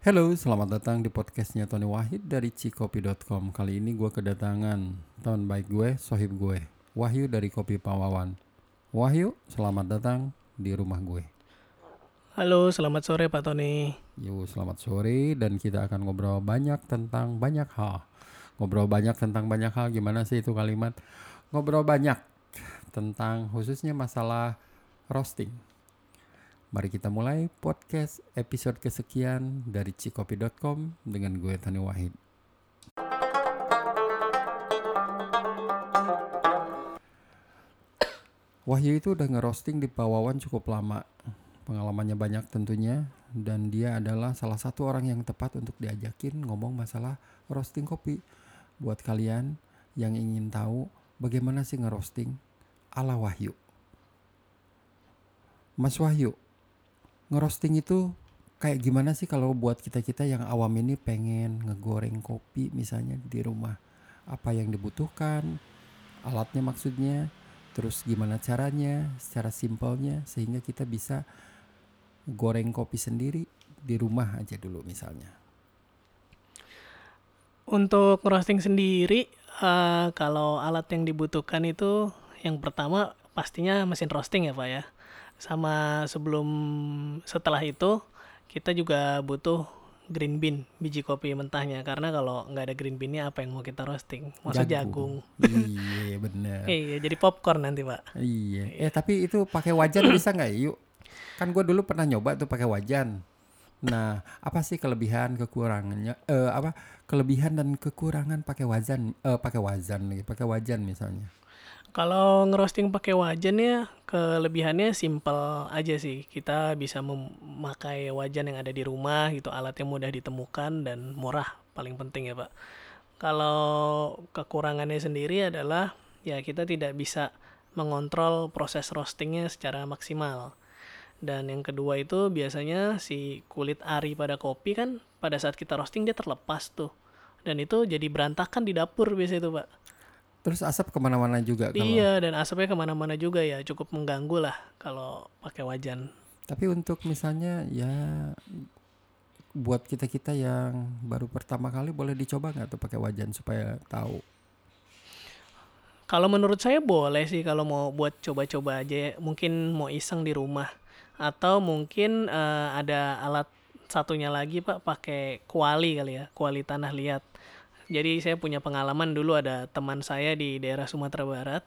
Halo, selamat datang di podcastnya Tony Wahid dari cikopi.com Kali ini gue kedatangan teman baik gue, sohib gue. Wahyu dari Kopi Pawawan. Wahyu, selamat datang di rumah gue. Halo, selamat sore Pak Tony. Yo, selamat sore. Dan kita akan ngobrol banyak tentang banyak hal. Ngobrol banyak tentang banyak hal, gimana sih itu kalimat? Ngobrol banyak tentang khususnya masalah roasting Mari kita mulai podcast episode kesekian dari cikopi.com dengan gue Tani Wahid. Wahyu itu udah ngerosting di Pawawan cukup lama. Pengalamannya banyak tentunya dan dia adalah salah satu orang yang tepat untuk diajakin ngomong masalah roasting kopi. Buat kalian yang ingin tahu bagaimana sih ngerosting ala Wahyu. Mas Wahyu, ngerosting itu kayak gimana sih kalau buat kita-kita yang awam ini pengen ngegoreng kopi misalnya di rumah apa yang dibutuhkan alatnya maksudnya terus gimana caranya secara simpelnya sehingga kita bisa goreng kopi sendiri di rumah aja dulu misalnya Untuk roasting sendiri, eh, kalau alat yang dibutuhkan itu yang pertama pastinya mesin roasting ya Pak ya. Sama sebelum setelah itu kita juga butuh green bean biji kopi mentahnya. Karena kalau nggak ada green beannya apa yang mau kita roasting? Maksud jagung. iya bener. Iya, jadi popcorn nanti Pak. iya. Eh tapi itu pakai wajan bisa nggak yuk kan gue dulu pernah nyoba tuh pakai wajan. Nah apa sih kelebihan kekurangannya? Eh apa? Kelebihan dan kekurangan pakai wajan eh pakai wajan lagi pakai wajan misalnya Kalau ngerosting pakai wajan ya kelebihannya simple aja sih. Kita bisa memakai wajan yang ada di rumah gitu, alatnya mudah ditemukan dan murah paling penting ya Pak. Kalau kekurangannya sendiri adalah ya kita tidak bisa mengontrol proses roastingnya secara maksimal. Dan yang kedua itu biasanya si kulit ari pada kopi kan pada saat kita roasting dia terlepas tuh. Dan itu jadi berantakan di dapur biasanya itu Pak. Terus asap ke mana-mana juga kalau Iya, dan asapnya ke mana-mana juga ya, cukup mengganggu lah kalau pakai wajan. tapi untuk misalnya ya buat kita kita yang baru pertama kali boleh dicoba nggak tuh pakai wajan supaya tahu Kalau menurut saya boleh sih kalau mau buat coba-coba aja, ya. mungkin mau iseng di rumah. Atau mungkin eh, ada alat satunya lagi Pak, pakai kuali kali ya, kuali tanah liat. Jadi saya punya pengalaman dulu ada teman saya di daerah Sumatera Barat,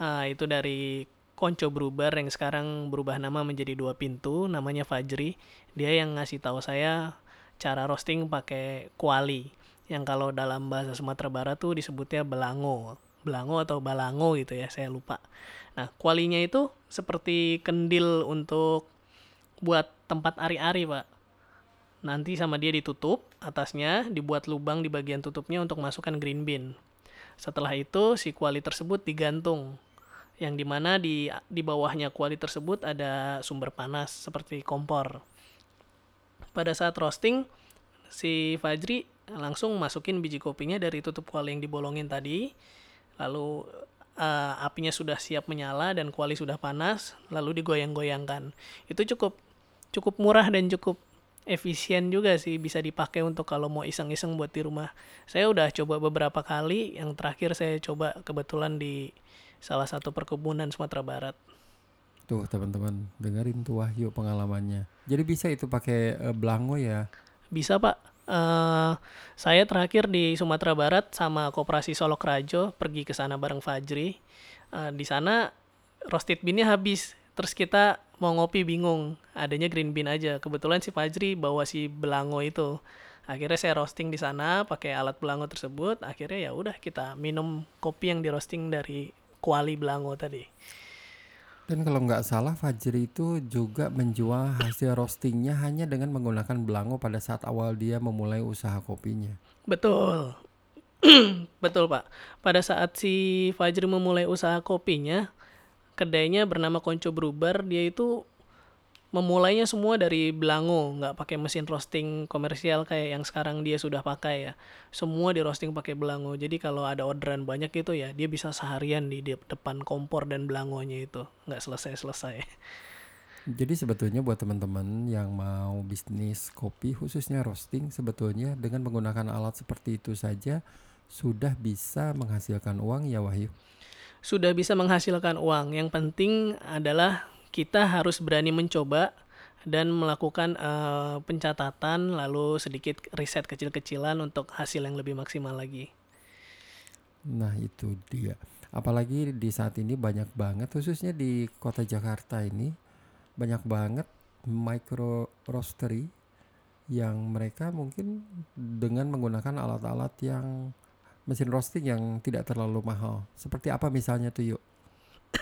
eh, itu dari Konco Brubar yang sekarang berubah nama menjadi dua pintu, namanya Fajri. Dia yang ngasih tahu saya cara roasting pakai kuali. Yang kalau dalam bahasa Sumatera Barat tuh disebutnya belango. Belango atau balango gitu ya, saya lupa. Nah, kualinya itu seperti kendil untuk buat tempat ari-ari, Pak. Nanti sama dia ditutup, atasnya dibuat lubang di bagian tutupnya untuk masukkan green bean. Setelah itu si kuali tersebut digantung. Yang di mana di, di bawahnya kuali tersebut ada sumber panas seperti kompor. Pada saat roasting, si Fajri langsung masukin biji kopinya dari tutup kuali yang dibolongin tadi. Lalu eh, apinya sudah siap menyala dan kuali sudah panas, lalu digoyang-goyangkan. Itu cukup cukup murah dan cukup efisien juga sih bisa dipakai untuk kalau mau iseng-iseng buat di rumah. Saya udah coba beberapa kali, yang terakhir saya coba kebetulan di salah satu perkebunan Sumatera Barat. tuh teman-teman dengerin tuh Wahyu pengalamannya jadi bisa itu pakai eh, belango ya Bisa Pak. Eh, saya terakhir di Sumatera Barat sama Koperasi Solok Rajo pergi ke sana bareng Fajri. Eh, di sana roasted beannya habis. Terus kita mau ngopi bingung. Adanya green bean aja. Kebetulan si Fajri bawa si belango itu. Akhirnya saya roasting di sana pakai alat belango tersebut. Akhirnya ya udah kita minum kopi yang di roasting dari kuali belango tadi. dan kalau nggak salah Fajri itu juga menjual hasil roastingnya hanya dengan menggunakan belango pada saat awal dia memulai usaha kopinya Betul. Betul, Pak. Pada saat si Fajri memulai usaha kopinya, kedainya bernama Konco Brubar, dia itu memulainya semua dari belango, nggak pakai mesin roasting komersial kayak yang sekarang dia sudah pakai ya. Semua di roasting pakai belango. Jadi kalau ada orderan banyak itu ya, dia bisa seharian di de- depan kompor dan belangonya itu, nggak selesai-selesai. Jadi sebetulnya buat teman-teman yang mau bisnis kopi khususnya roasting sebetulnya dengan menggunakan alat seperti itu saja sudah bisa menghasilkan uang ya Wahyu. Sudah bisa menghasilkan uang. Yang penting adalah kita harus berani mencoba dan melakukan uh, pencatatan lalu sedikit riset kecil-kecilan untuk hasil yang lebih maksimal lagi. Nah, itu dia. Apalagi di saat ini banyak banget khususnya di kota Jakarta ini banyak banget micro roastery yang mereka mungkin dengan menggunakan alat-alat yang mesin roasting yang tidak terlalu mahal. Seperti apa misalnya tuh yuk?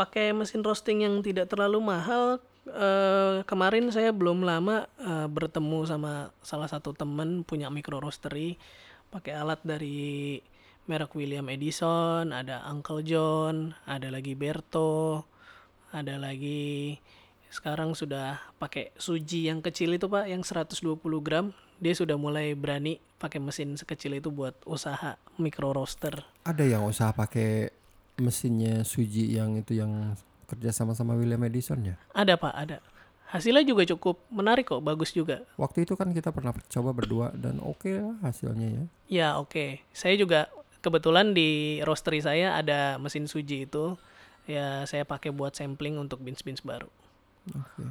Pakai mesin roasting yang tidak terlalu mahal. Uh, kemarin saya belum lama uh, bertemu sama salah satu teman punya micro roastery pakai alat dari merek William Edison, ada Uncle John, ada lagi Berto, ada lagi sekarang sudah pakai suji yang kecil itu pak yang 120 gram dia sudah mulai berani pakai mesin sekecil itu buat usaha micro roaster. Ada yang usaha pakai mesinnya suji yang itu yang kerja sama sama William Edison ya? Ada pak ada. Hasilnya juga cukup menarik kok bagus juga. Waktu itu kan kita pernah coba berdua dan oke okay lah hasilnya ya. Ya oke. Okay. saya juga kebetulan di roastery saya ada mesin suji itu. Ya saya pakai buat sampling untuk beans beans baru. Oke.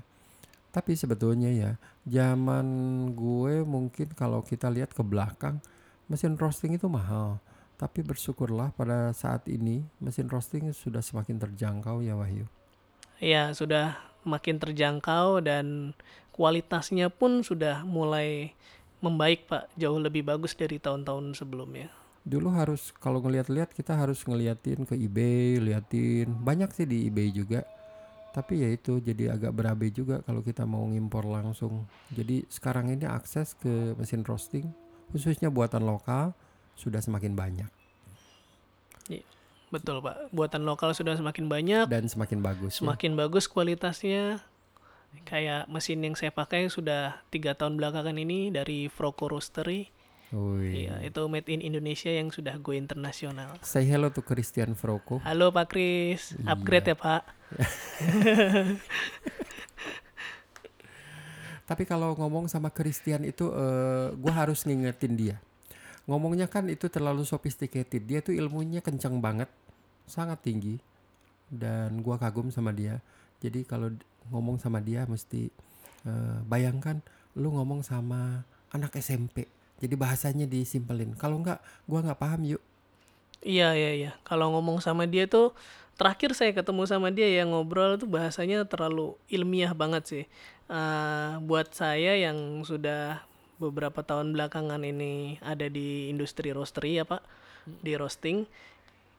Tapi sebetulnya ya, zaman gue mungkin kalau kita lihat ke belakang, mesin roasting itu mahal. Tapi bersyukurlah pada saat ini mesin roasting sudah semakin terjangkau ya Wahyu. Iya, sudah makin terjangkau dan kualitasnya pun sudah mulai membaik Pak, jauh lebih bagus dari tahun-tahun sebelumnya. Dulu harus kalau ngeliat-liat kita harus ngeliatin ke eBay, liatin banyak sih di eBay juga tapi ya itu jadi agak berabe juga kalau kita mau ngimpor langsung. Jadi sekarang ini akses ke mesin roasting khususnya buatan lokal sudah semakin banyak. Iya, betul pak. Buatan lokal sudah semakin banyak. Dan semakin bagus ya. semakin ya? bagus kualitasnya. Kayak mesin yang saya pakai sudah tiga tahun belakangan ini dari Froco Roastery Iya, itu made in Indonesia yang sudah go internasional. Say hello to Christian Froco. Halo Pak Kris, upgrade iya. ya Pak. Tapi kalau ngomong sama Christian itu, uh, gue harus ngingetin dia. Ngomongnya kan itu terlalu sophisticated. Dia tuh ilmunya kencang banget, sangat tinggi, dan gue kagum sama dia. Jadi kalau ngomong sama dia mesti uh, bayangkan lu ngomong sama anak SMP jadi bahasanya disimpelin. Kalau enggak, gua nggak paham yuk. Iya iya iya. Kalau ngomong sama dia tuh terakhir saya ketemu sama dia yang ngobrol tuh bahasanya terlalu ilmiah banget sih. Uh, buat saya yang sudah beberapa tahun belakangan ini ada di industri roastery ya pak, di roasting,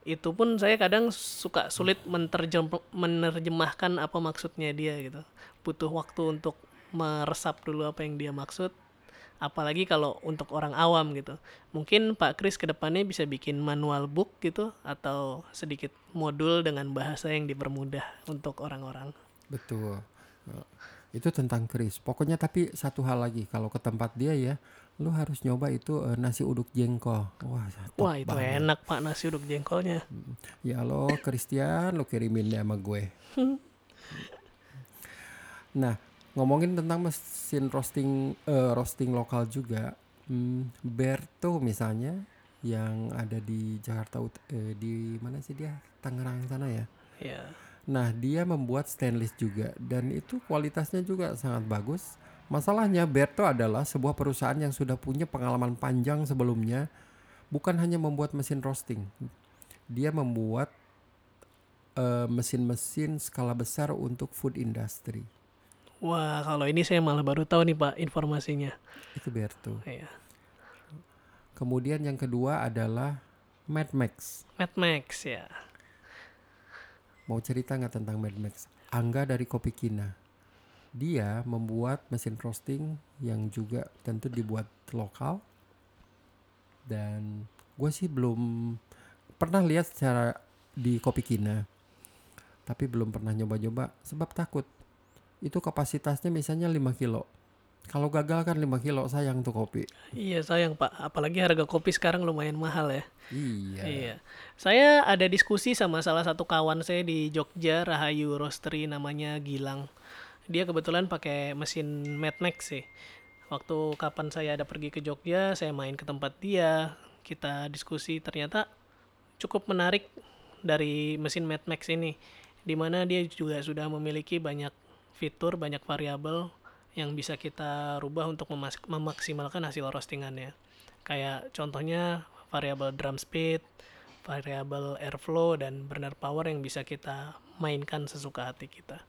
itu pun saya kadang suka sulit menerjem menerjemahkan apa maksudnya dia gitu. Butuh waktu untuk meresap dulu apa yang dia maksud apalagi kalau untuk orang awam gitu. Mungkin Pak Kris ke depannya bisa bikin manual book gitu atau sedikit modul dengan bahasa yang dipermudah untuk orang-orang. Betul. Itu tentang Kris. Pokoknya tapi satu hal lagi kalau ke tempat dia ya lu harus nyoba itu uh, nasi uduk jengkol. Wah wah itu banget. enak pak nasi uduk jengkolnya. Ya lo Christian lu kirimin deh sama gue. Nah ngomongin tentang mesin roasting uh, roasting lokal juga hmm, Berto misalnya yang ada di Jakarta uh, di mana sih dia? Tangerang sana ya? Yeah. nah dia membuat stainless juga dan itu kualitasnya juga sangat bagus. Masalahnya Berto adalah sebuah perusahaan yang sudah punya pengalaman panjang sebelumnya bukan hanya membuat mesin roasting. Dia membuat eh, mesin-mesin uh, skala besar untuk food industry Wah, kalau ini saya malah baru tahu nih Pak informasinya. Itu Berto. Iya. Kemudian yang kedua adalah Mad Max. Mad Max ya. Mau cerita nggak tentang Mad Max? Angga dari Kopi Kina. Dia membuat mesin roasting yang juga tentu dibuat lokal. Dan gue sih belum pernah lihat secara di Kopi Kina. Tapi belum pernah nyoba-nyoba sebab takut itu kapasitasnya misalnya 5 kilo Kalau gagal kan 5 kilo sayang tuh kopi. Iya sayang Pak, apalagi harga kopi sekarang lumayan mahal ya. Iya. Iya. Saya ada diskusi sama salah satu kawan saya di Jogja, Rahayu Roastery namanya Gilang. Dia kebetulan pakai mesin Madmax sih. Waktu kapan saya ada pergi ke Jogja, saya main ke tempat dia, kita diskusi ternyata cukup menarik dari mesin Madmax ini. Di mana dia juga sudah memiliki banyak fitur, banyak variabel yang bisa kita rubah untuk memaksimalkan hasil roastingannya. Kayak contohnya variabel drum speed, variabel airflow dan burner power yang bisa kita mainkan sesuka hati kita.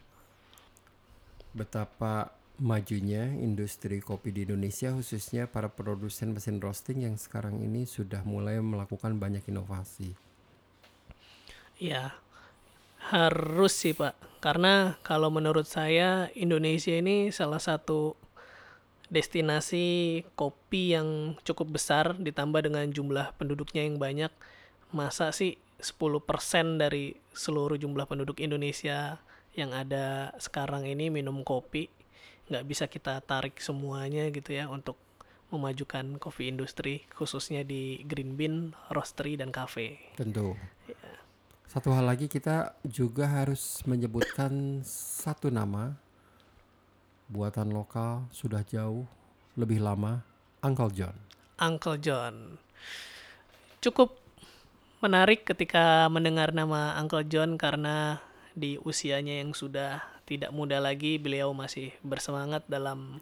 Betapa majunya industri kopi di Indonesia khususnya para produsen mesin roasting yang sekarang ini sudah mulai melakukan banyak inovasi. Ya, harus sih Pak. Karena kalau menurut saya Indonesia ini salah satu destinasi kopi yang cukup besar ditambah dengan jumlah penduduknya yang banyak. Masa sih 10% dari seluruh jumlah penduduk Indonesia yang ada sekarang ini minum kopi nggak bisa kita tarik semuanya gitu ya untuk memajukan kopi industri khususnya di green bean, roastery dan cafe. Tentu. Satu hal lagi kita juga harus menyebutkan satu nama buatan lokal sudah jauh lebih lama Uncle John. Uncle John. Cukup menarik ketika mendengar nama Uncle John karena di usianya yang sudah tidak muda lagi beliau masih bersemangat dalam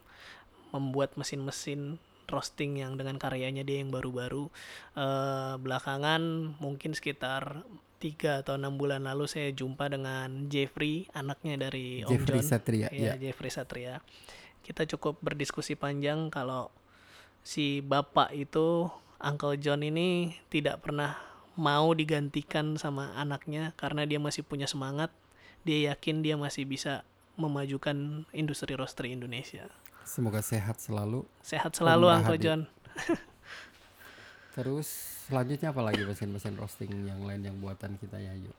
membuat mesin-mesin roasting yang dengan karyanya dia yang baru-baru Eh, belakangan mungkin sekitar tiga atau enam bulan lalu saya jumpa dengan Jeffrey anaknya dari Om Jeffrey John Satria, Iya, ya. Jeffrey Satria. Kita cukup berdiskusi panjang kalau si bapak itu Uncle John ini tidak pernah mau digantikan sama anaknya karena dia masih punya semangat. Dia yakin dia masih bisa memajukan industri roastery Indonesia. Semoga sehat selalu. Sehat selalu Uncle. John. Terus selanjutnya apa lagi mesin-mesin roasting yang lain yang buatan kita ya yuk.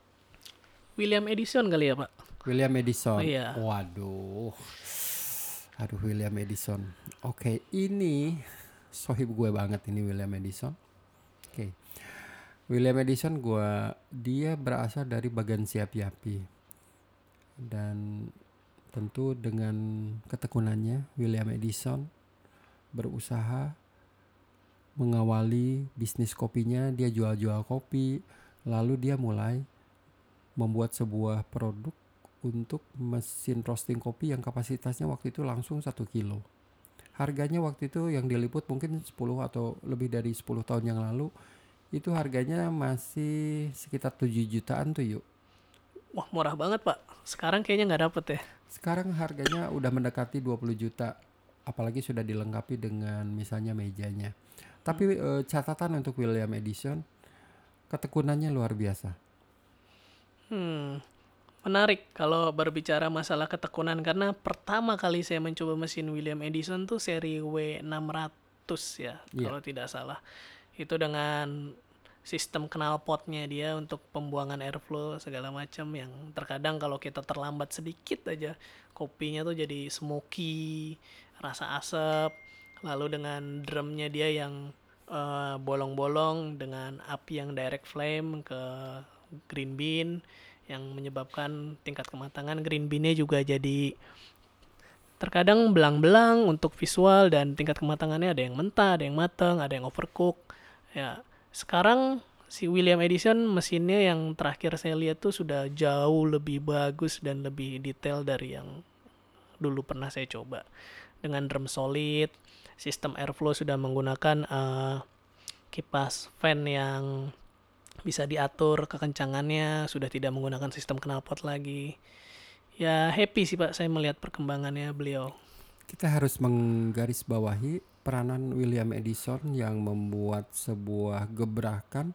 William Edison kali ya, Pak? William Edison. Oh, iya. Waduh. Aduh William Edison. Oke, ini sohib gue banget ini William Edison. Oke. William Edison gue dia berasal dari bagian siapi-api. Dan tentu dengan ketekunannya William Edison berusaha mengawali bisnis kopinya, dia jual-jual kopi, lalu dia mulai membuat sebuah produk untuk mesin roasting kopi yang kapasitasnya waktu itu langsung satu kilo. Harganya waktu itu yang diliput mungkin 10 atau lebih dari 10 tahun yang lalu itu harganya masih sekitar 7 jutaan tuh yuk. Wah, murah banget, Pak. Sekarang kayaknya nggak dapet ya. Sekarang harganya udah mendekati 20 juta apalagi sudah dilengkapi dengan misalnya mejanya. Tapi eh, catatan untuk William Edison ketekunannya luar biasa. Hmm, menarik kalau berbicara masalah ketekunan karena pertama kali saya mencoba mesin William Edison tuh seri W600 ya, Iya. kalau tidak salah. Itu dengan sistem knalpotnya dia untuk pembuangan airflow segala macam yang terkadang kalau kita terlambat sedikit aja kopinya tuh jadi smoky, rasa asap. Lalu dengan drumnya dia yang eh, bolong-bolong dengan api yang direct flame ke green bean yang menyebabkan tingkat kematangan green bean-nya juga jadi terkadang belang-belang untuk visual dan tingkat kematangannya ada yang mentah, ada yang matang, ada yang overcook. Ya, sekarang si William Edison mesinnya yang terakhir saya lihat tuh sudah jauh lebih bagus dan lebih detail dari yang dulu pernah saya coba. Dengan drum solid, sistem airflow sudah menggunakan eh, kipas fan yang bisa diatur kekencangannya, sudah tidak menggunakan sistem knalpot lagi. Ya happy sih Pak saya melihat perkembangannya beliau. Kita harus menggarisbawahi peranan William Edison yang membuat sebuah gebrakan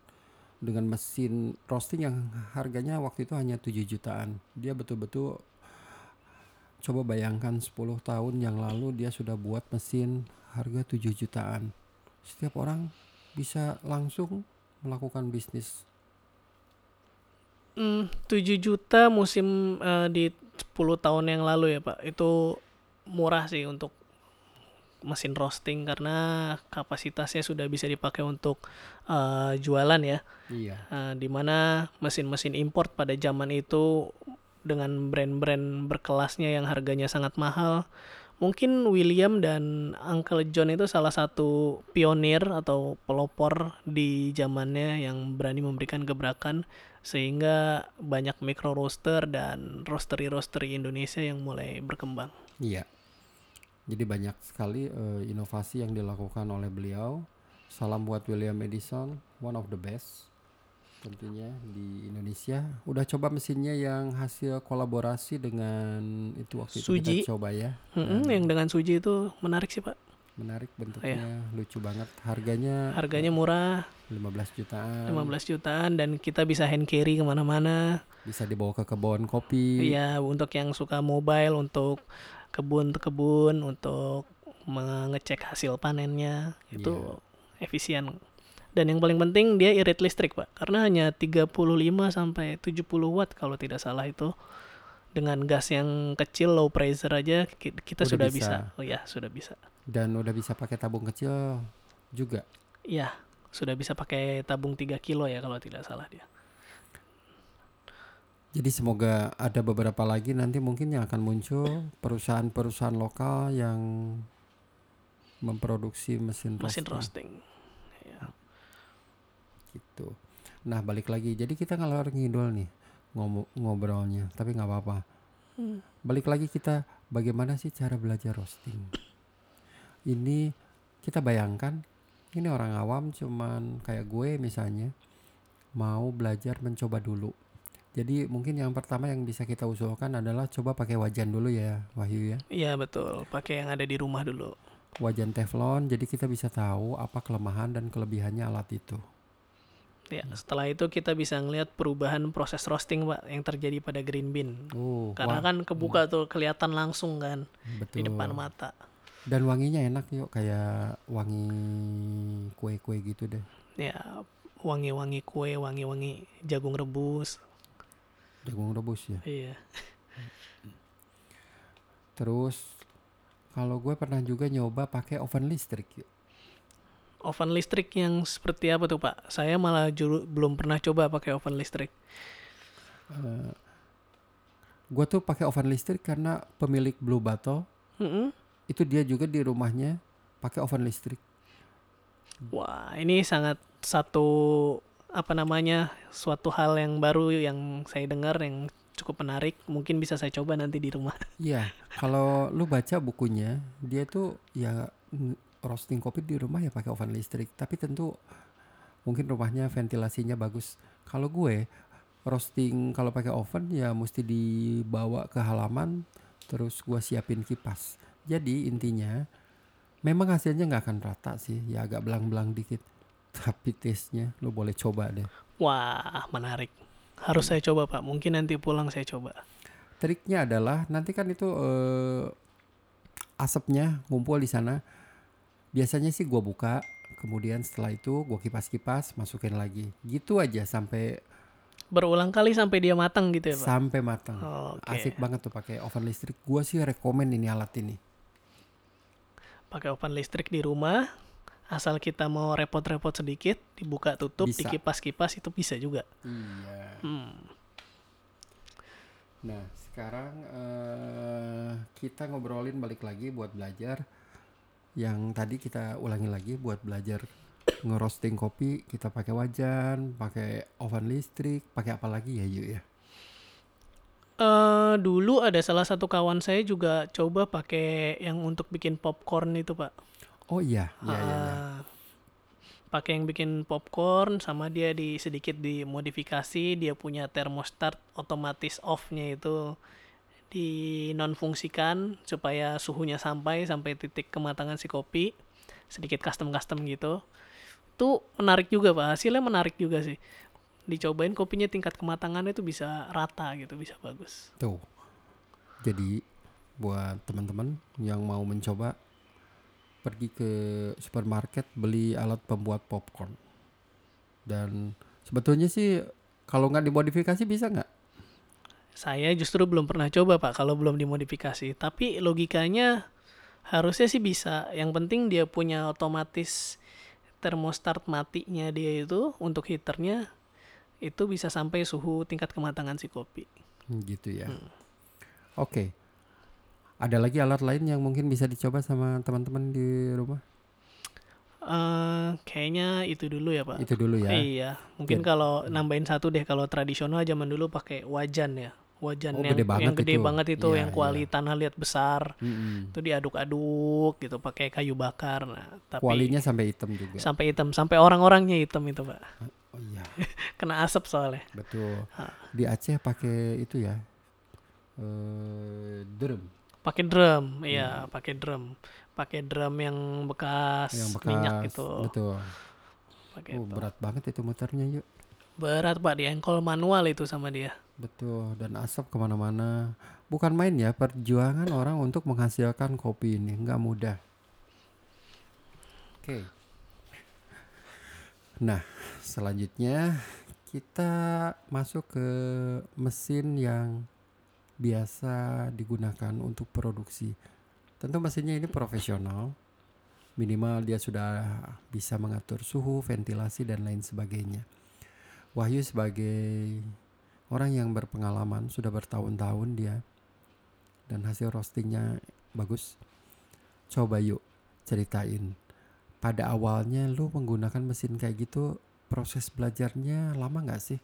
dengan mesin roasting yang harganya waktu itu hanya 7 jutaan. Dia betul-betul coba bayangkan 10 tahun yang lalu dia sudah buat mesin harga 7 jutaan. Setiap orang bisa langsung melakukan bisnis. Hmm, 7 juta musim eh, di 10 tahun yang lalu ya Pak. Itu murah sih untuk mesin roasting karena kapasitasnya sudah bisa dipakai untuk eh, jualan ya. Iya. Eh, di mana mesin-mesin import pada zaman itu dengan brand-brand berkelasnya yang harganya sangat mahal. Mungkin William dan Uncle John itu salah satu pionir atau pelopor di zamannya yang berani memberikan gebrakan sehingga banyak micro roaster dan roastery-roastery Indonesia yang mulai berkembang. Iya. Jadi banyak sekali eh, inovasi yang dilakukan oleh beliau. Salam buat William Edison, one of the best tentunya di Indonesia. Udah coba mesinnya yang hasil kolaborasi dengan itu waktu itu Suji. kita coba ya. Mm-mm, yang dengan Suji itu menarik sih pak. Menarik bentuknya, lucu banget. Harganya Harganya murah, 15 jutaan. 15 jutaan dan kita bisa hand carry ke mana-mana. Bisa dibawa ke kebun kopi. Iya, untuk yang suka mobile, untuk kebun-kebun, untuk mengecek hasil panennya itu efisien. Dan yang paling penting dia irit listrik, Pak. Karena hanya 35 sampai 70 watt kalau tidak salah itu. Dengan gas yang kecil low pressure aja ki- kita Udah sudah bisa. bisa. Oh ya, sudah bisa. Dan udah bisa pakai tabung kecil juga. Iya, sudah bisa pakai tabung 3 kilo ya kalau tidak salah dia. Jadi semoga ada beberapa lagi nanti mungkin yang akan muncul perusahaan-perusahaan lokal yang memproduksi mesin Mesin roasting roasting. Ya. gitu. Nah balik lagi, jadi kita ngalor ngidul nih ngobrolnya, tapi nggak apa-apa. Hmm. Balik lagi kita bagaimana sih cara belajar roasting? Ini kita bayangkan, ini orang awam cuman kayak gue misalnya mau belajar mencoba dulu. Jadi mungkin yang pertama yang bisa kita usulkan adalah coba pakai wajan dulu ya, Wahyu ya. Iya betul, pakai yang ada di rumah dulu. Wajan teflon, jadi kita bisa tahu apa kelemahan dan kelebihannya alat itu. Ya, setelah itu kita bisa ngelihat perubahan proses roasting, Pak, yang terjadi pada green bean. Oh, Karena wah, kan kebuka tuh kelihatan langsung kan betul. di depan mata. Dan wanginya enak yuk, kayak wangi kue-kue gitu deh. Ya, wangi-wangi kue, wangi-wangi jagung rebus. Jagung rebus ya. Iya. Terus kalau gue pernah juga nyoba pakai oven listrik yuk. Oven listrik yang seperti apa tuh, Pak? Saya malah juru, belum pernah coba pakai oven listrik. Eh, gue tuh pakai oven listrik karena pemilik Blue Bottle Mm-mm. itu dia juga di rumahnya pakai oven listrik. Wah, ini sangat satu apa namanya? suatu hal yang baru yang saya dengar yang cukup menarik. Mungkin bisa saya coba nanti di rumah. Iya, kalau lu baca bukunya, dia tuh ya roasting kopi di rumah ya pakai oven listrik. Tapi tentu mungkin rumahnya ventilasinya bagus. Kalau gue roasting kalau pakai oven ya mesti dibawa ke halaman, terus gua siapin kipas. Jadi intinya memang hasilnya nggak akan rata sih, ya agak belang-belang dikit. Tapi taste-nya lu boleh coba deh. Wah, menarik. Harus saya coba, Pak. Mungkin nanti pulang saya coba. Triknya adalah nanti kan itu eh, asapnya ngumpul di sana. Biasanya sih gua buka, kemudian setelah itu gua kipas-kipas, masukin lagi. Gitu aja sampai Berulang kali sampai dia matang gitu ya, Pak? sampai matang. Oke. Asik banget tuh pakai oven listrik. Gua sih rekomen ini alat ini. Pakai oven listrik di rumah, asal kita mau repot-repot sedikit, dibuka tutup, Bisa. dikipas-kipas itu bisa juga. Iya. Hmm. Nah, sekarang eh, kita ngobrolin balik lagi buat belajar. Yang tadi kita ulangi lagi buat belajar ngerosting kopi, kita pakai wajan, pakai oven listrik, pakai apa lagi ya, yuk ya? Eh, dulu ada salah satu kawan saya juga coba pakai yang untuk bikin popcorn itu, Pak. Oh iya, iya, iya. iya. Ah, pakai yang bikin popcorn sama dia di sedikit dimodifikasi dia punya thermostat otomatis off-nya itu di non fungsikan supaya suhunya sampai sampai titik kematangan si kopi sedikit custom custom gitu itu menarik juga pak hasilnya menarik juga sih dicobain kopinya tingkat kematangannya itu bisa rata gitu bisa bagus Tuh. Jadi buat teman-teman yang mau mencoba pergi ke supermarket beli alat pembuat popcorn. Dan sebetulnya sih kalau nggak dimodifikasi bisa nggak? Saya justru belum pernah coba pak kalau belum dimodifikasi. Tapi logikanya Harusnya sih bisa. Yang penting dia punya otomatis termostat matinya dia itu untuk heaternya itu bisa sampai suhu tingkat kematangan si kopi. Hmm, Gitu ya. Oke. Ada lagi alat lain yang mungkin bisa dicoba sama teman-teman di rumah? eh kayaknya itu dulu ya, Pak. Itu dulu ya. Iya, mungkin kalau nambahin satu deh kalau tradisional zaman dulu pakai wajan ya. Wajan Oh, yang gede banget yang gede itu. banget itu Iya, yang kuali iya. tanah liat besar. Mm-mm. Itu diaduk-aduk gitu pakai kayu bakar. Nah, tapi Kualinya sampai hitam juga. sampai hitam, sampai orang-orangnya hitam itu, Pak. Oh iya, Kena asap soalnya. betul. Di Aceh pakai itu ya. Eh drum Pakai drum, iya, pakai drum. Pakai drum yang bekas, yang bekas minyak itu. Betul. Pakai Oh, itu. berat banget itu muternya yuk. Berat, Pak, di engkol manual itu sama dia. Betul, dan asap ke mana-mana. Bukan main ya, perjuangan orang untuk menghasilkan kopi ini nggak mudah. Oke. Nah, selanjutnya kita masuk ke mesin yang biasa digunakan untuk produksi. Tentu mesinnya ini profesional. Minimal dia sudah bisa mengatur suhu, ventilasi dan lain sebagainya. Wahyu sebagai orang yang berpengalaman sudah bertahun-tahun dia dan hasil roastingnya bagus. Coba yuk ceritain. Pada awalnya lu menggunakan mesin kayak gitu proses belajarnya lama nggak sih?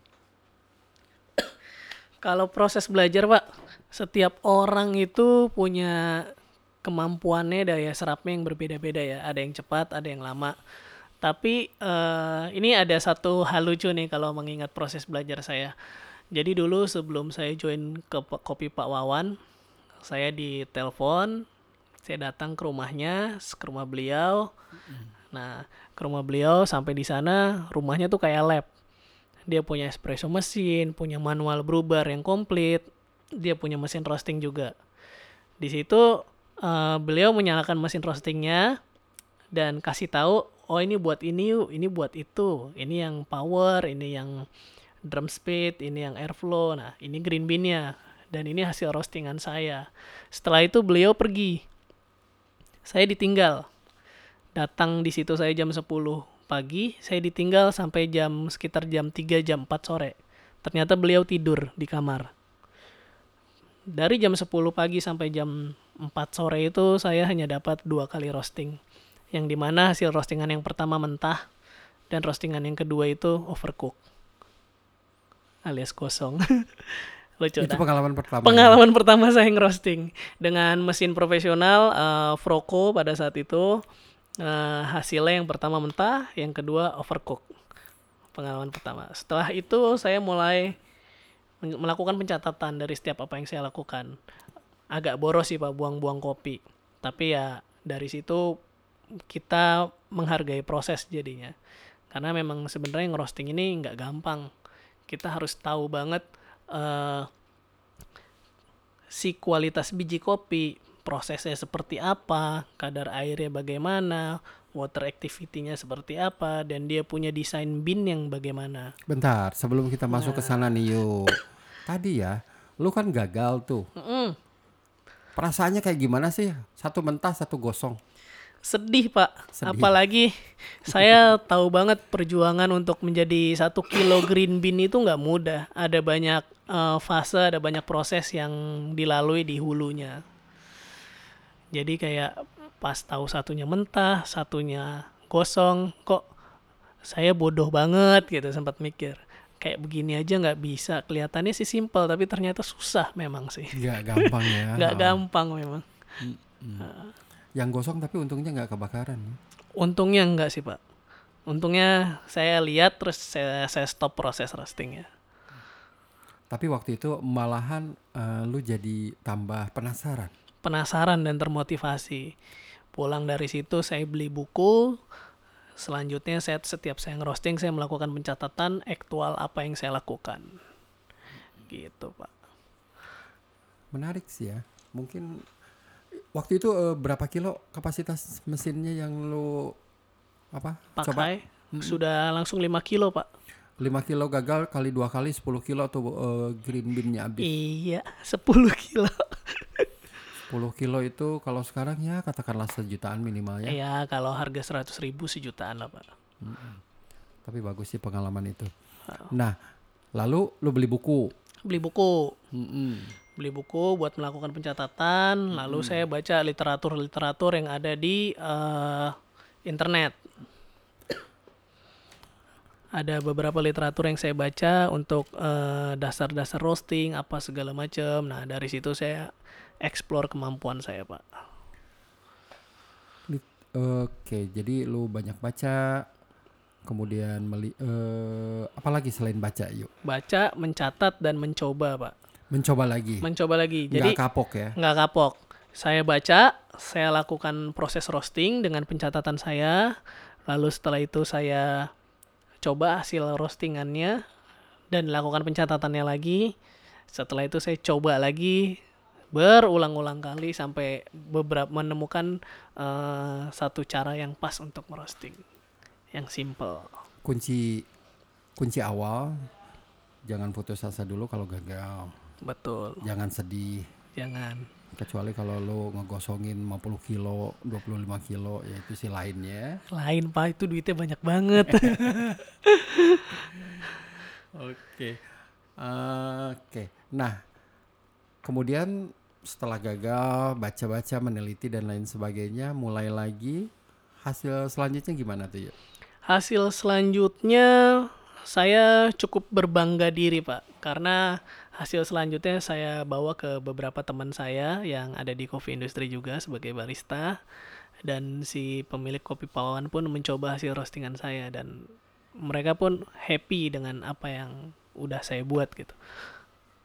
Kalau proses belajar, Pak, setiap orang itu punya kemampuannya daya serapnya yang berbeda-beda ya. Ada yang cepat, ada yang lama. Tapi eh, ini ada satu hal lucu nih kalau mengingat proses belajar saya. Jadi dulu sebelum saya join ke Kopi Pak Wawan, saya ditelepon, saya datang ke rumahnya, ke rumah beliau. Nah, ke rumah beliau sampai di sana rumahnya tuh kayak lab. Dia punya espresso mesin, punya manual brewer yang komplit, dia punya mesin roasting juga. Di situ eh, beliau menyalakan mesin roastingnya dan kasih tahu, oh ini buat ini yuk, ini buat itu, ini yang power, ini yang drum speed, ini yang airflow, nah ini green bean-nya, dan ini hasil roastingan saya. Setelah itu beliau pergi, saya ditinggal. Datang di situ saya jam 10 pagi, saya ditinggal sampai jam sekitar jam 3 jam 4 sore. Ternyata beliau tidur di kamar. Dari jam 10 pagi sampai jam 4 sore itu saya hanya dapat dua kali roasting. Yang di mana hasil roastingan yang pertama mentah dan roastingan yang kedua itu overcook. Alias kosong. Lucu Itu dah. pengalaman pertama. Pengalaman pertama saya ngerosting dengan mesin profesional eh, Froco pada saat itu Eh, hasilnya yang pertama mentah, yang kedua overcook. Pengalaman pertama. Setelah itu saya mulai melakukan pencatatan dari setiap apa yang saya lakukan. Agak boros sih Pak buang-buang kopi. Tapi ya dari situ kita menghargai proses jadinya. Karena memang sebenarnya ngerosting ini nggak gampang. Kita harus tahu banget eh si kualitas biji kopi, prosesnya seperti apa, kadar airnya bagaimana, water activity-nya seperti apa, dan dia punya desain bin yang bagaimana. Bentar, sebelum kita masuk ke sana nih yuk. Tadi ya, lu kan gagal tuh. Mm-mm. Perasaannya kayak gimana sih? Satu mentah, satu gosong. Sedih pak, Sedih. apalagi saya tahu banget perjuangan untuk menjadi satu kilo green bean itu nggak mudah. Ada banyak eh, fase, ada banyak proses yang dilalui di hulunya. Jadi kayak pas tahu satunya mentah, satunya gosong, kok saya bodoh banget gitu sempat mikir. Kayak begini aja nggak bisa. Kelihatannya sih simpel, tapi ternyata susah memang sih. Nggak gampang ya. Nggak gampang memang. Yang gosong tapi untungnya nggak kebakaran. ya. Untungnya enggak sih pak. Untungnya saya lihat terus saya, saya stop proses roastingnya. Tapi waktu itu malahan eh, lu jadi tambah penasaran. Penasaran dan termotivasi. Pulang dari situ saya beli buku. Selanjutnya saya setiap saya ngerosting saya melakukan pencatatan aktual apa yang saya lakukan. Gitu pak. Menarik sih ya. Mungkin waktu itu eh, berapa kilo kapasitas mesinnya yang lu apa? Coba Pakai sudah langsung 5 kilo pak. 5 kilo gagal kali dua kali 10 kilo tuh eh, green bean-nya habis. Iya 10 kilo. 10 10 kilo itu kalau sekarang ya katakanlah sejutaan minimal ya. Iya, kalau harga 100 ribu sejutaan lah pak. Tapi bagus sih pengalaman itu. Nah, lalu lu beli buku. Beli buku, Mm-mm. Beli buku buat melakukan pencatatan. Lalu saya baca literatur-literatur yang ada di eh, internet. Ada beberapa literatur yang saya baca untuk eh, dasar-dasar roasting apa segala macam. Nah dari situ saya explore kemampuan saya pak. Oke, jadi lu banyak baca, kemudian meli, eh, apalagi selain baca, yuk Baca, mencatat dan mencoba pak. Mencoba lagi, Mencoba lagi. nggak Jadi kapok ya. nggak kapok. Saya baca, saya lakukan proses roasting dengan pencatatan saya. Lalu setelah itu saya coba hasil roastingannya dan lakukan pencatatannya lagi. Setelah itu saya coba lagi berulang-ulang kali sampai beberapa menemukan eh, satu cara yang pas untuk merosting. Yang simple. Kunci kunci awal, jangan putus asa dulu kalau gagal, Betul. jangan sedih. Jangan. Kecuali kalau lu ngegosongin 50 kilo, 25 kilo, ya itu sih lainnya. Lain Pak, itu duitnya banyak banget. Oke. Oke. Nah, kemudian setelah gagal baca-baca, meneliti dan lain sebagainya, mulai lagi hasil selanjutnya gimana tuh ya? Hasil selanjutnya saya cukup berbangga diri Pak karena hasil selanjutnya saya bawa ke beberapa teman saya yang ada di coffee industry juga sebagai barista dan si pemilik kopi Pawawan pun mencoba hasil roastingan saya dan mereka pun happy dengan apa yang udah saya buat gitu.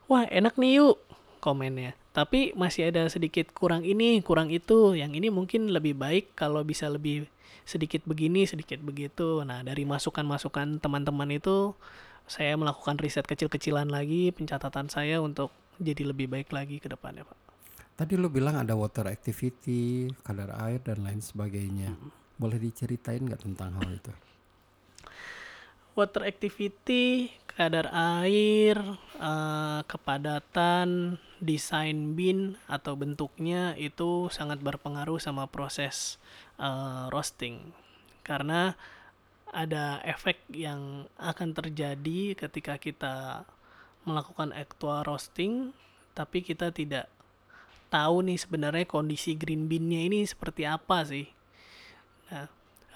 Wah enak nih yuk komennya. Tapi masih ada sedikit kurang ini, kurang itu. Yang ini mungkin lebih baik kalau bisa lebih sedikit begini, sedikit begitu. Nah dari masukan-masukan teman-teman itu saya melakukan riset kecil-kecilan lagi, pencatatan saya untuk jadi lebih baik lagi ke depannya Pak. Tadi lu bilang ada water activity, kadar air dan lain sebagainya. Boleh diceritain nggak tentang hal itu? Water activity, kadar air, eh, kepadatan, desain bin atau bentuknya itu sangat berpengaruh sama proses eh, roasting. Karena ada efek yang akan terjadi ketika kita melakukan actual roasting tapi kita tidak tahu nih sebenarnya kondisi green bean-nya ini seperti apa sih. Nah,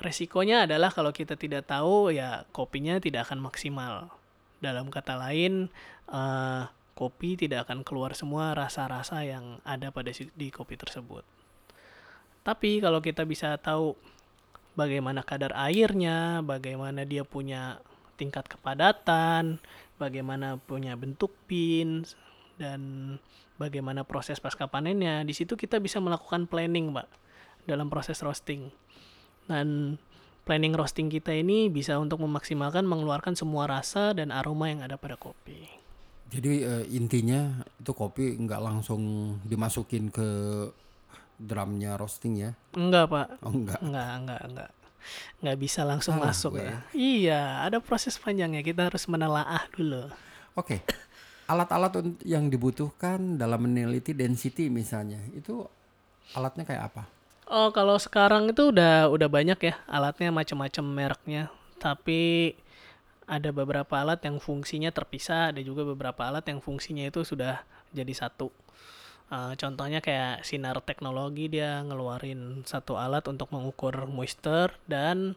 resikonya adalah kalau kita tidak tahu ya kopinya tidak akan maksimal. Dalam kata lain, eh, kopi tidak akan keluar semua rasa-rasa yang ada pada di kopi tersebut. Tapi kalau kita bisa tahu bagaimana kadar airnya, bagaimana dia punya tingkat kepadatan, bagaimana punya bentuk pin dan bagaimana proses pasca panennya. Di situ kita bisa melakukan planning, Pak, dalam proses roasting. Dan planning roasting kita ini bisa untuk memaksimalkan mengeluarkan semua rasa dan aroma yang ada pada kopi. Jadi eh, intinya itu kopi nggak langsung dimasukin ke drumnya roasting ya? Enggak, Pak. Oh enggak. Enggak, enggak, enggak. Enggak bisa langsung Salah masuk. gue. ya. Iya, ada proses panjangnya. Kita harus menelaah dulu. Oke. Alat-alat un- yang dibutuhkan dalam meneliti density misalnya, itu alatnya kayak apa? Oh, kalau sekarang itu udah udah banyak ya alatnya macam-macam mereknya. Tapi ada beberapa alat yang fungsinya terpisah, ada juga beberapa alat yang fungsinya itu sudah jadi satu. Eh, contohnya kayak sinar teknologi dia ngeluarin satu alat untuk mengukur moisture dan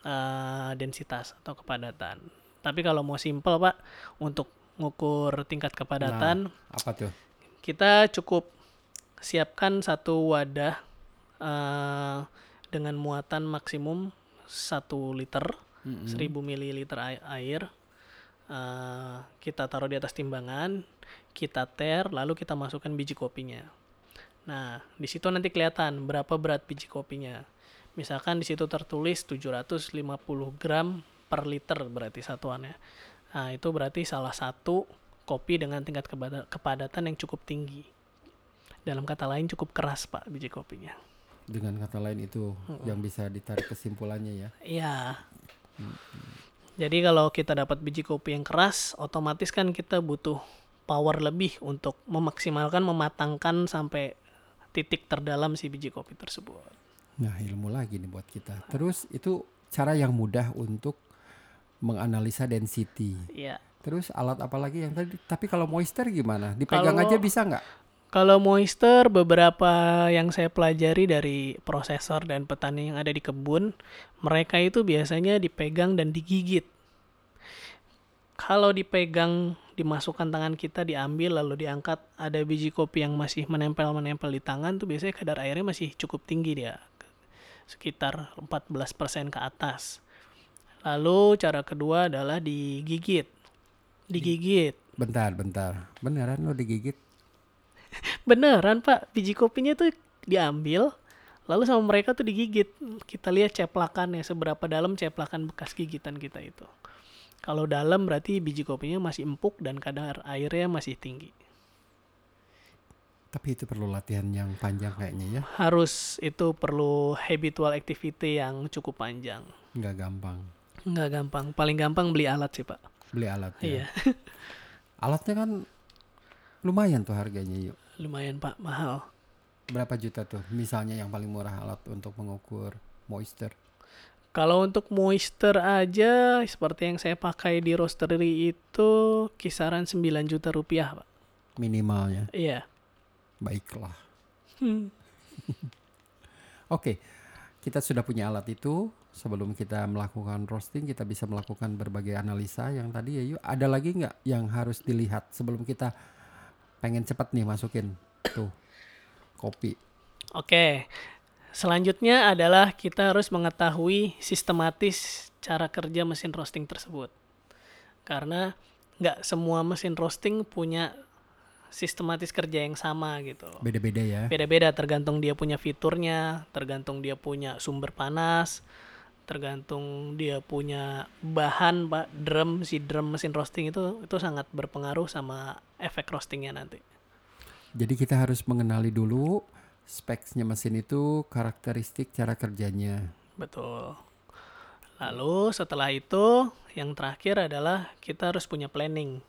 eh, densitas atau kepadatan. Tapi kalau mau simple pak, untuk ngukur tingkat kepadatan Apa tuh? kita cukup siapkan satu wadah eh, dengan muatan maksimum 1 liter, 1000 ml ai- air. Eh, kita taruh di atas timbangan, kita ter, lalu kita masukkan biji kopinya. Nah, di situ nanti kelihatan berapa berat biji kopinya. Misalkan di situ tertulis 750 gram per liter berarti satuannya. Nah, itu berarti salah satu kopi dengan tingkat kepadatan yang cukup tinggi. Dalam kata lain cukup keras, Pak, biji kopinya. Dengan kata lain itu yang bisa ditarik kesimpulannya ya. Iya. Jadi kalau kita dapat biji kopi yang keras, otomatis kan kita butuh power lebih untuk memaksimalkan, mematangkan sampai titik terdalam si biji kopi tersebut. Nah, ilmu lagi nih buat kita. Terus itu cara yang mudah untuk menganalisa density. Iya. Terus alat apa lagi yang tadi? Tapi kalau moisture gimana? Dipegang Kalau- aja bisa nggak? Kalau moisture beberapa yang saya pelajari dari prosesor dan petani yang ada di kebun, mereka itu biasanya dipegang dan digigit. Kalau dipegang, dimasukkan tangan kita, diambil lalu diangkat, ada biji kopi yang masih menempel-menempel di tangan tuh biasanya kadar airnya masih cukup tinggi dia. Sekitar 14% ke atas. Lalu cara kedua adalah digigit. Digigit. Bentar, bentar. Beneran lo digigit? Beneran pak, biji kopinya tuh diambil, lalu sama mereka tuh digigit. Kita lihat ceplakannya, seberapa dalam ceplakan bekas gigitan kita itu. Kalau dalam berarti biji kopinya masih empuk dan kadar airnya masih tinggi. Tapi itu perlu latihan yang panjang kayaknya ya. Harus itu perlu habitual activity yang cukup panjang. Nggak gampang. Nggak gampang, paling gampang beli alat sih pak. Beli alatnya. Iya, Alatnya kan lumayan tuh harganya yuk. lumayan pak, mahal. Berapa juta tuh? Misalnya yang paling murah alat untuk mengukur moisture. Kalau untuk moisture aja, seperti yang saya pakai di roastery itu kisaran 9 juta rupiah pak. Minimalnya. Iya. Baiklah. Hmm. Oke, kita sudah punya alat itu. Sebelum kita melakukan roasting, kita bisa melakukan berbagai analisa yang tadi ya yuk. Ada lagi nggak yang harus dilihat sebelum kita pengen cepat nih masukin tuh kopi. Oke. Selanjutnya adalah kita harus mengetahui sistematis cara kerja mesin roasting tersebut. Karena nggak semua mesin roasting punya sistematis kerja yang sama gitu loh. Beda-beda ya. Beda-beda tergantung dia punya fiturnya, tergantung dia punya sumber panas, tergantung dia punya bahan pak drum si drum mesin roasting itu itu sangat berpengaruh sama efek roastingnya nanti. Jadi kita harus mengenali dulu speksnya mesin itu, karakteristik cara kerjanya. Betul. Lalu setelah itu yang terakhir adalah kita harus punya planning.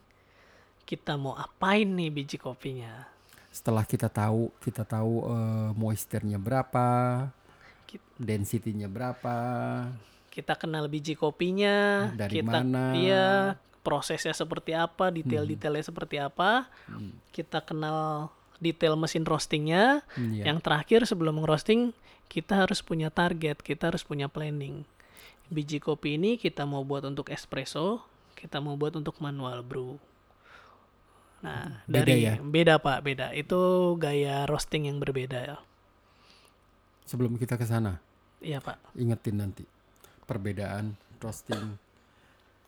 Kita mau apain nih biji kopinya? Setelah kita tahu, kita tahu eh, moisture-nya berapa, density-nya berapa, Kita kenal biji kopinya, Dari kita mana? iya prosesnya seperti apa, detail-detailnya seperti apa. Kita kenal detail mesin roastingnya. Iya. Yang terakhir sebelum ngerosting kita harus punya target, kita harus punya planning. Biji kopi ini kita mau buat untuk espresso, kita mau buat untuk manual brew. Nah, Beda dari ya? beda Pak, beda. Itu gaya roasting yang berbeda ya. Sebelum kita ke sana, Iya, Pak. ingetin nanti perbedaan roasting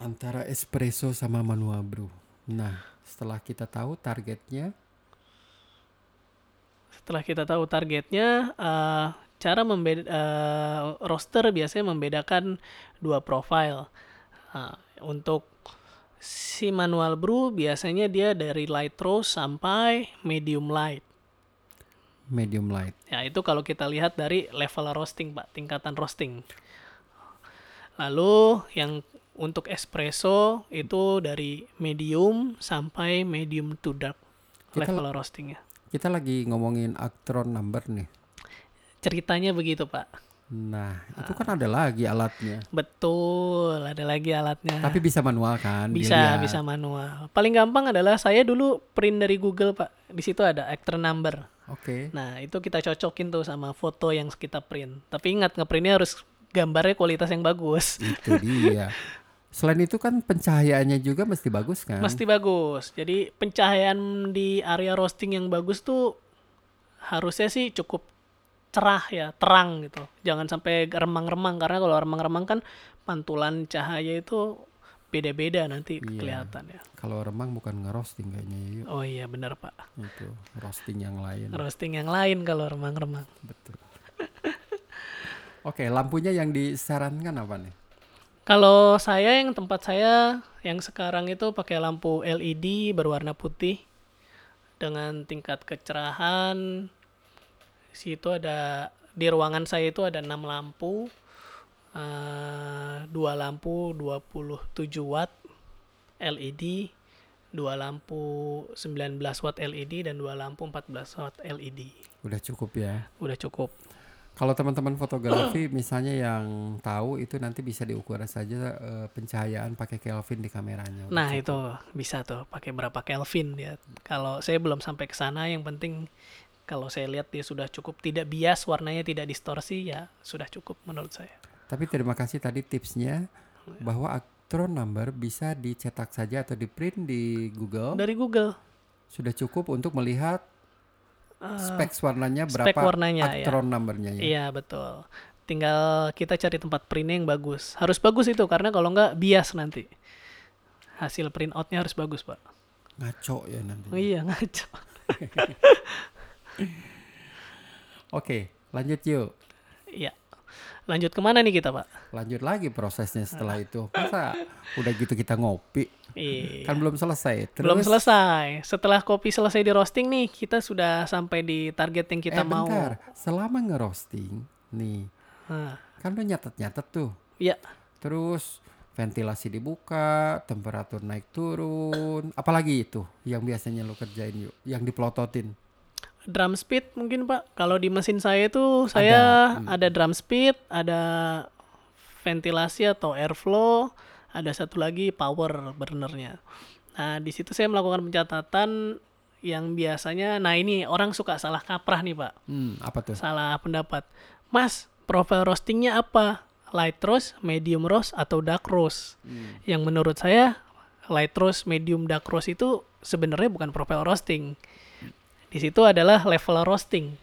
antara espresso sama manual brew. Nah, setelah kita tahu targetnya, Setelah kita tahu targetnya, eh, cara membeda eh, roaster biasanya membedakan dua profile. Ah, untuk si manual brew biasanya dia dari light roast sampai medium light. medium light. Ya, itu kalau kita lihat dari level roasting, Pak, tingkatan roasting. Lalu yang untuk espresso itu dari medium sampai medium to dark level roastingnya. Kita lagi ngomongin Actron number nih. Ceritanya begitu, Pak. Nah, itu kan ada lagi alatnya. Betul, ada lagi alatnya. Tapi bisa manual kan? bisa dilihat. bisa manual. Paling gampang adalah saya dulu print dari Google, Pak. Di situ ada actor number. Oke. Nah, itu kita cocokin tuh sama foto yang kita print. Tapi ingat ngeprintnya harus gambarnya kualitas yang bagus. Itu dia. Selain itu kan pencahayaannya juga mesti bagus kan? Mesti bagus. Jadi pencahayaan di area roasting yang bagus tuh harusnya sih cukup cerah ya, terang gitu. Jangan sampai remang-remang karena kalau remang-remang kan pantulan cahaya itu beda-beda nanti Iya. kelihatan ya. Kalau remang bukan ngerosting kayaknya yuk. Oh iya benar Pak. Itu roasting yang lain. Roasting yang lain kalau remang-remang. Betul. Oke, lampunya yang disarankan apa nih? Kalau saya yang tempat saya yang sekarang itu pakai lampu LED berwarna putih dengan tingkat kecerahan situ ada di ruangan saya itu ada 6 lampu eh, dua lampu 27 watt LED dua lampu 19 watt LED dan dua lampu 14 watt LED. Udah cukup ya. Udah cukup. Kalau teman-teman fotografi misalnya yang tahu itu nanti bisa diukur saja eh, pencahayaan pakai Kelvin di kameranya. Nah, cukup. itu bisa tuh pakai berapa Kelvin ya. Kalau saya belum sampai ke sana, yang penting kalau saya lihat dia sudah cukup tidak bias, warnanya tidak distorsi ya sudah cukup menurut saya. Tapi terima kasih tadi tipsnya Oh, ya. bahwa Actron number bisa dicetak saja atau di print di Google. Dari Google Sudah cukup untuk melihat eh, spek warnanya spek berapa warnanya, ya. Actron numbernya ya. Iya betul. Tinggal kita cari tempat printnya yang bagus. Harus bagus itu karena kalau nggak bias nanti. Hasil print outnya harus bagus pak. Ngaco ya nanti. Oh, iya ngaco. Oke, lanjut yuk. Iya. Lanjut ke mana nih kita pak? Lanjut lagi prosesnya setelah itu. Masa udah gitu kita ngopi? Iya. Kan belum selesai. Terus, Belum selesai. Setelah kopi selesai di roasting nih, kita sudah sampai di target yang kita eh, mau. bentar. Selama ngerosting, nih, Nah, kan lu nyatet-nyatet tuh. Iya. Terus ventilasi dibuka, temperatur naik turun, apalagi itu yang biasanya lu kerjain yuk, yang dipelototin. Drum speed mungkin Pak. Kalau di mesin saya itu saya hmm. ada, drum speed, ada ventilasi atau airflow, ada satu lagi power burnernya. Nah, di situ saya melakukan pencatatan yang biasanya nah ini orang suka salah kaprah nih, Pak. Hmm, apa tuh? Salah pendapat. Mas, profile roastingnya apa? Light roast, medium roast, atau dark roast? Yang menurut saya light roast, medium, dark roast itu sebenarnya bukan profile roasting. Di situ adalah level roasting,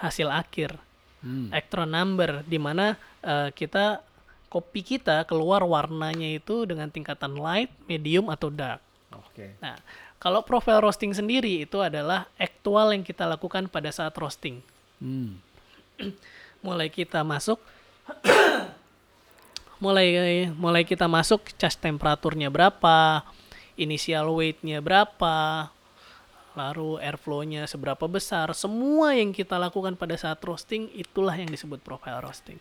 hasil akhir, Hmm. electron number, di mana eh, kita kopi kita keluar warnanya itu dengan tingkatan light, medium, atau dark. Oke. Nah, kalau profile roasting sendiri itu adalah aktual yang kita lakukan pada saat roasting. Hmm. mulai kita masuk mulai mulai kita masuk cas temperaturnya berapa initial weight-nya berapa lalu airflow-nya seberapa besar semua yang kita lakukan pada saat roasting itulah yang disebut profile roasting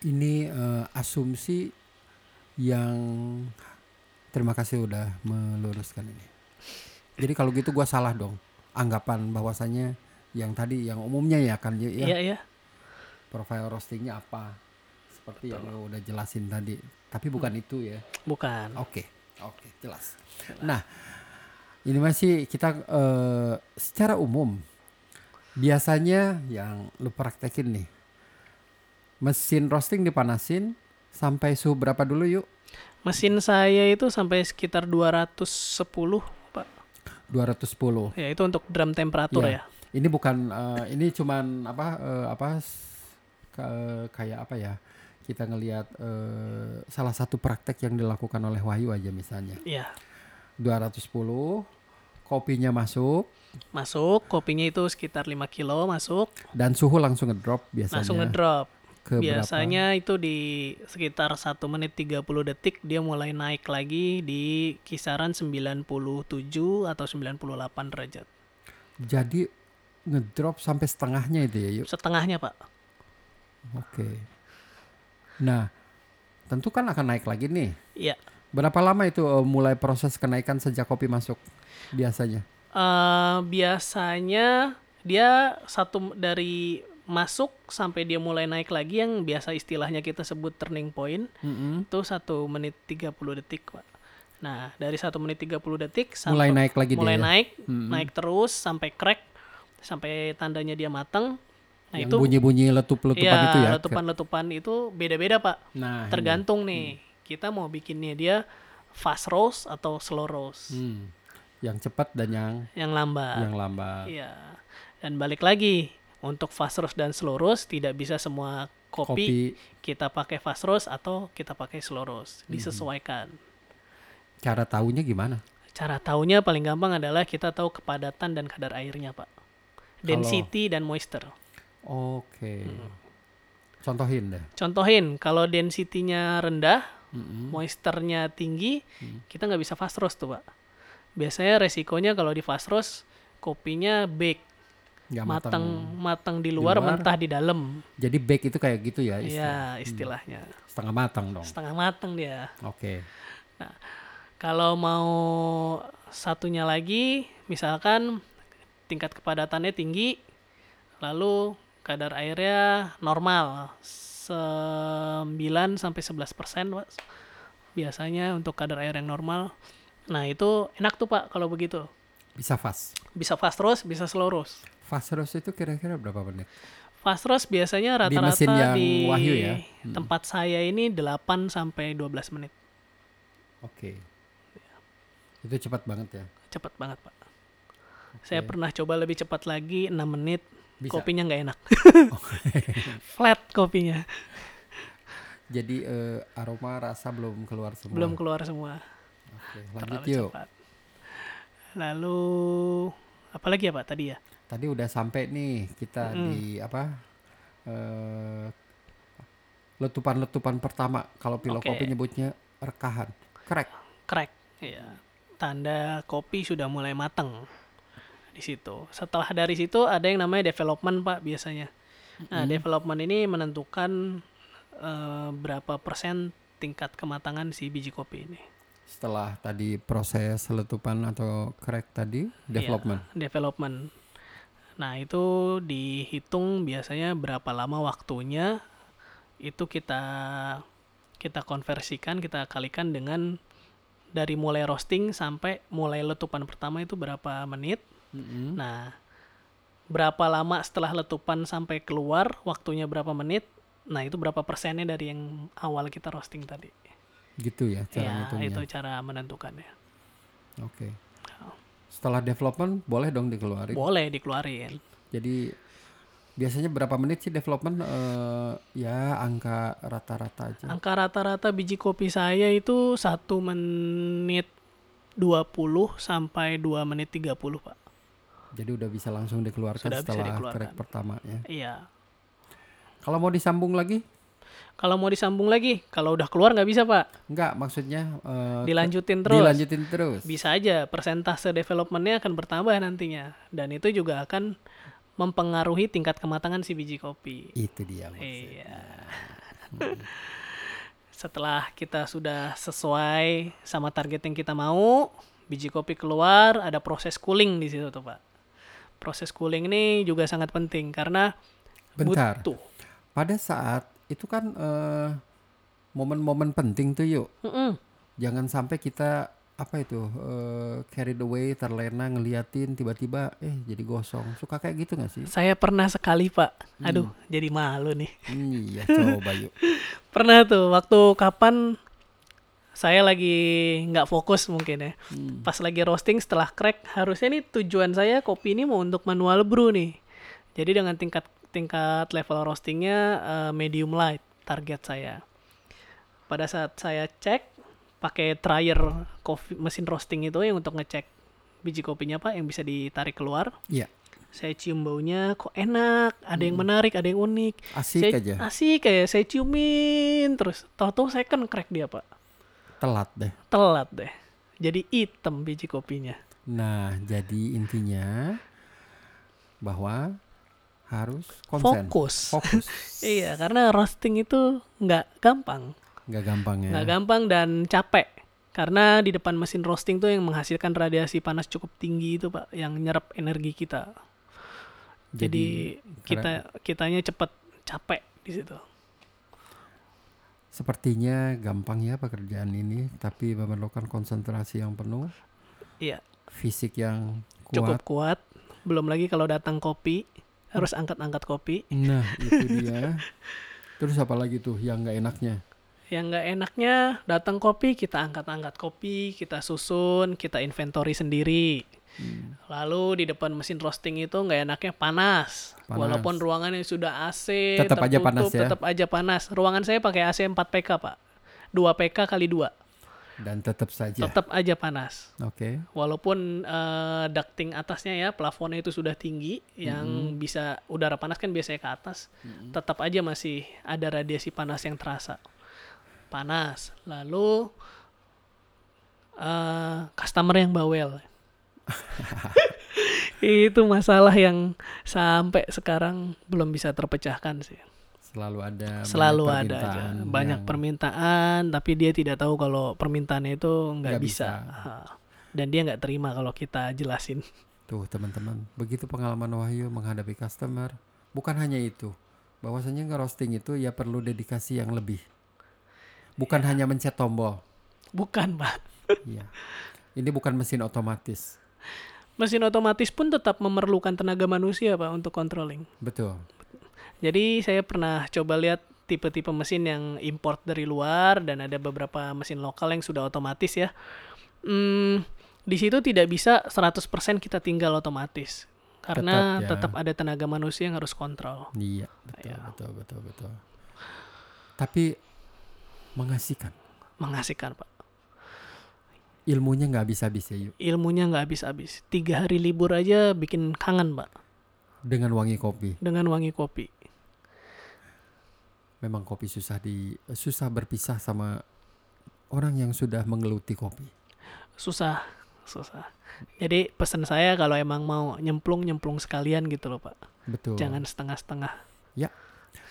Ini eh, asumsi yang terima kasih udah meluruskan ini. Jadi kalau gitu gua salah dong. Anggapan bahwasannya yang tadi yang umumnya ya kan ya, iya iya profile roastingnya apa seperti yang lo udah jelasin tadi. Tapi bukan itu ya. bukan Oke, oke, jelas. Nah, ini masih kita eh, secara umum biasanya yang lu praktekin nih, mesin roasting dipanasin sampai suhu berapa dulu yuk? mesin saya itu sampai sekitar 210 pak 210. ya itu untuk drum temperatur Iya. ya Ini bukan, eh, ini cuman apa eh, apa ke- kayak apa ya? Kita ngelihat eh, salah satu praktek yang dilakukan oleh Wahyu aja misalnya. iya 210 kopinya masuk masuk kopinya itu sekitar 5 kilo masuk dan suhu langsung ngedrop biasanya langsung ngedrop ke berapa? Biasanya itu di sekitar 1 menit 30 detik dia mulai naik lagi di kisaran 97 atau 98 derajat. jadi ngedrop sampai setengahnya itu ya yuk Setengahnya, Pak. oke nah tentu kan akan naik lagi nih Iya. Berapa lama itu eh, mulai proses kenaikan sejak kopi masuk biasanya Eh, biasanya dia satu dari masuk sampai dia mulai naik lagi yang biasa istilahnya kita sebut turning point Mm-mm. itu 1 menit 30 detik, Pak. Nah, dari 1 menit 30 detik mulai sampai naik lagi mulai dia ya? naik, Mm-mm. naik terus sampai crack, sampai tandanya dia matang. Nah, yang itu bunyi-bunyi letup-letupan Iya, itu ya letupan-letupan itu beda-beda, Pak. nah ini. Tergantung nih, kita mau bikinnya dia fast roast atau slow roast. Hmm. yang cepat dan yang Yang lambat. yang lambat Iya. Dan balik lagi, untuk fast roast dan slow roast tidak bisa semua kopi, kopi kita pakai fast roast atau kita pakai slow roast. Disesuaikan. cara tahunya gimana Cara taunya paling gampang adalah kita tahu kepadatan dan kadar airnya, Pak. Density dan moisture. oke Hmm. contohin deh Contohin, kalau density-nya rendah, Mm-mm. moisturnya tinggi, Hmm. kita nggak bisa fast roast tuh, Pak. Biasanya resikonya kalau di fast roast, kopinya bake, Nggak matang matang di luar, luar. mentah di dalam. Jadi bake itu kayak gitu ya, Iya, istilah. istilahnya. setengah matang dong. Setengah matang dia. Oke. Kalau mau satunya lagi, misalkan tingkat kepadatannya tinggi, lalu kadar airnya normal 9 sampai 11 persen Pak. biasanya untuk kadar air yang normal nah itu enak tuh pak kalau begitu Bisa fast. bisa fast roast bisa slow roast Fast roast itu kira-kira berapa menit? fast roast biasanya Di rata-rata yang di, Wahyu ya? tempat saya ini 8 sampai 12 menit Oke. Itu cepat banget ya. cepat banget pak saya pernah coba lebih cepat lagi 6 menit Bisa. kopinya nggak enak flat kopinya Jadi eh, aroma rasa belum keluar semua. belum keluar semua Oke, lanjut terlalu yuk. cepat lalu apalagi ya pak tadi ya Tadi udah sampai nih kita di apa? eh letupan-letupan pertama. Kalau pilo Oke. kopi nyebutnya rekahan. Crack. crack ya tanda kopi sudah mulai matang di situ. Setelah dari situ ada yang namanya development pak biasanya. Nah development ini menentukan eh, berapa persen tingkat kematangan si biji kopi ini. Setelah tadi proses letupan atau crack tadi, development. Iya, development. Nah itu dihitung biasanya berapa lama waktunya itu kita kita konversikan kita kalikan dengan dari mulai roasting sampai mulai letupan pertama itu berapa menit Mm-mm. Nah, berapa lama setelah letupan sampai keluar, waktunya berapa menit? Nah, itu berapa persennya dari yang awal kita roasting tadi? Gitu ya cara ya, itu cara menentukannya. Oke. Setelah development boleh dong dikeluarin. Boleh dikeluarin. Jadi biasanya berapa menit sih development? Eh, ya angka rata-rata aja. Angka rata-rata biji kopi saya itu 1 menit 20 sampai 2 menit 30, Pak. Jadi udah bisa langsung dikeluarkan Sudah setelah dikeluarkan. pertama ya. Iya. Kalau mau disambung lagi? Kalau mau disambung lagi, kalau udah keluar nggak bisa, Pak. Enggak, maksudnya eh, Dilanjutin terus. dilanjutin terus. bisa aja persentase developmentnya akan bertambah nantinya dan itu juga akan mempengaruhi tingkat kematangan si biji kopi. Itu dia. Mas. Iya. Setelah kita sudah sesuai sama target yang kita mau, biji kopi keluar, ada proses cooling di situ tuh pak. Proses cooling ini juga sangat penting karena Bentar. butuh. Pada saat itu kan eh, momen-momen penting tuh yuk. Mm-mm. Jangan sampai kita apa itu eh, carried away, terlena ngeliatin tiba-tiba eh jadi gosong. Suka kayak gitu gak sih? Saya pernah sekali pak. Aduh, jadi malu nih. iya, coba yuk. Pernah tuh waktu kapan saya lagi nggak fokus mungkin ya. Pas lagi roasting setelah crack harusnya nih tujuan saya kopi ini mau untuk manual brew nih. Jadi dengan tingkat tingkat level roastingnya eh, medium light target saya. Pada saat saya cek pakai dryer kopi mesin roasting itu yang untuk ngecek biji kopinya pak yang bisa ditarik keluar. Iya, Saya cium baunya kok enak, ada yang menarik, ada yang unik. asik Saya- aja. Asik kayak saya ciumin terus. Tahu-tahu saya kan crack dia, Pak. Telat deh. Telat deh. Jadi hitam biji kopinya. Nah, jadi intinya bahwa harus konsen. Fokus. Fokus. Iya, karena roasting itu nggak gampang. Nggak gampang ya. Nggak gampang dan capek. Karena di depan mesin roasting tuh yang menghasilkan radiasi panas cukup tinggi itu, Pak, yang nyerap energi kita. Jadi, kita kitanya cepet capek di situ. Sepertinya gampang ya pekerjaan ini, tapi memerlukan konsentrasi yang penuh, Iya, fisik yang cukup kuat. kuat. Belum lagi kalau datang kopi, harus angkat-angkat kopi. Nah, itu dia. Terus apa lagi tuh yang nggak enaknya? Yang nggak enaknya datang kopi kita angkat-angkat kopi, kita susun, kita inventory sendiri. Hmm. Lalu di depan mesin roasting itu nggak enaknya panas. Panas. Walaupun ruangannya sudah AC, Tetap aja panas ya? tetap aja panas. Ruangan saya pakai AC 4 PK, Pak. 2 PK kali 2. Dan tetap saja. Tetap aja panas. Oke. Walaupun eh, ducting atasnya ya, plafonnya itu sudah tinggi, yang bisa udara panas kan biasanya ke atas, tetap aja masih ada radiasi panas yang terasa. Panas. Lalu eh customer yang bawel. itu masalah yang sampai sekarang belum bisa terpecahkan sih. Selalu ada banyak Selalu ada aja. Banyak yang permintaan, tapi dia tidak tahu kalau permintaannya itu nggak nggak bisa. Ha. Dan dia nggak terima kalau kita jelasin. Tuh teman-teman, begitu pengalaman Wahyu menghadapi customer. Bukan hanya itu, bahwasanya ngerosting itu ya perlu dedikasi yang lebih. Bukan hanya mencet tombol. Bukan, Pak. Iya. Ini bukan mesin otomatis. Mesin otomatis pun tetap memerlukan tenaga manusia, Pak, untuk controlling. Betul. Jadi saya pernah coba lihat tipe-tipe mesin yang import dari luar dan ada beberapa mesin lokal yang sudah otomatis ya. Hmm, di situ tidak bisa 100% kita tinggal otomatis. Karena Tetap ya. tetap ada tenaga manusia yang harus kontrol. Iya, betul, Iya. betul, betul, betul. Tapi mengasihkan. Mengasihkan, Pak. Ilmunya nggak habis-habis ya, yuk. Ilmunya nggak habis-habis. Tiga hari libur aja bikin kangen, Pak. Dengan wangi kopi. Dengan wangi kopi. Memang kopi susah di susah berpisah sama orang yang sudah menggeluti kopi. Susah. Susah. Jadi pesan saya kalau emang mau nyemplung-nyemplung sekalian gitu loh, Pak. Betul. Jangan setengah-setengah.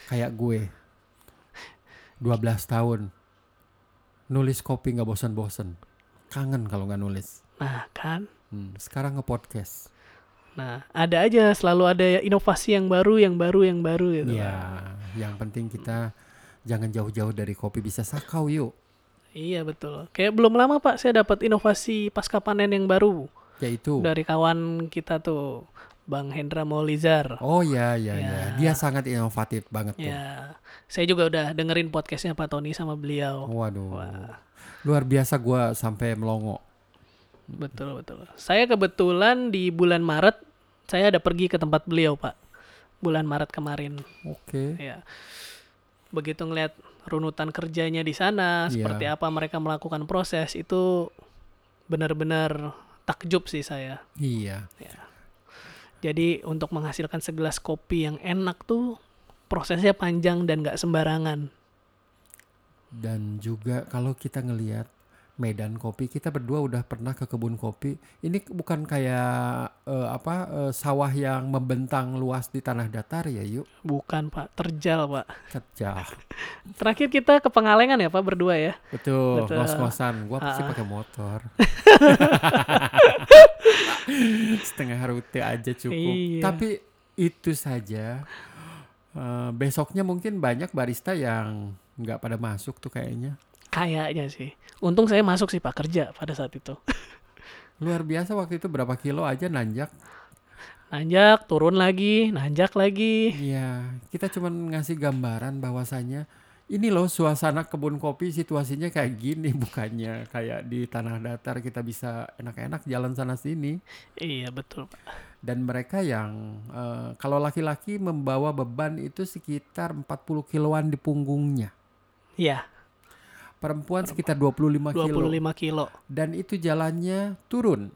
Kayak gue. 12 tahun. Nulis kopi nggak bosan-bosan. Kangen kalau nggak nulis. Nah, kan? Hmm, sekarang nge-podcast. Nah, ada aja selalu ada inovasi yang baru, yang baru, yang baru gitu. Ya, yang penting kita jangan jauh-jauh dari kopi bisa sakau yuk. Iya betul. Kayak belum lama Pak saya dapat inovasi pasca panen yang baru Yaitu dari kawan kita tuh, Bang Hendra Maulizar. Oh ya ya ya. Ya. Dia sangat inovatif banget tuh. Ya, saya juga udah dengerin podcastnya Pak Tony sama beliau. Waduh. Wah. Luar biasa gua sampai melongo. Betul betul. Saya kebetulan di bulan Maret saya ada pergi ke tempat beliau Pak. Bulan Maret kemarin. Oke. Ya. Begitu ngeliat runutan kerjanya di sana, Iya. seperti apa mereka melakukan proses itu benar-benar takjub sih saya. Iya. Jadi untuk menghasilkan segelas kopi yang enak tuh prosesnya panjang dan nggak sembarangan. Dan juga kalau kita ngelihat medan kopi, kita berdua udah pernah ke kebun kopi. Ini bukan kayak eh, apa eh, sawah yang membentang luas di tanah datar ya, yuk. Bukan Pak, terjal Pak. Kerja. Terakhir kita ke Pengalengan ya Pak berdua ya. Betul, Betul. ngos-ngosan. Gua pasti Ah. pakai motor. Setengah rute aja cukup. Iya. Tapi itu saja. Eh, besoknya mungkin banyak barista yang nggak pada masuk tuh kayaknya. Kayaknya sih. Untung saya masuk sih Pak kerja pada saat itu. Luar biasa waktu itu berapa kilo aja nanjak. Nanjak, turun lagi, nanjak lagi. Iya, kita cuman ngasih gambaran bahwasannya ini loh suasana kebun kopi situasinya kayak gini bukannya kayak di tanah datar kita bisa enak-enak jalan sana sini. Iya betul Pak. Dan mereka yang eh, kalau laki-laki membawa beban itu sekitar 40 kiloan di punggungnya. Iya, Perempuan sekitar 25 kilo. 25 kilo. Dan itu jalannya turun,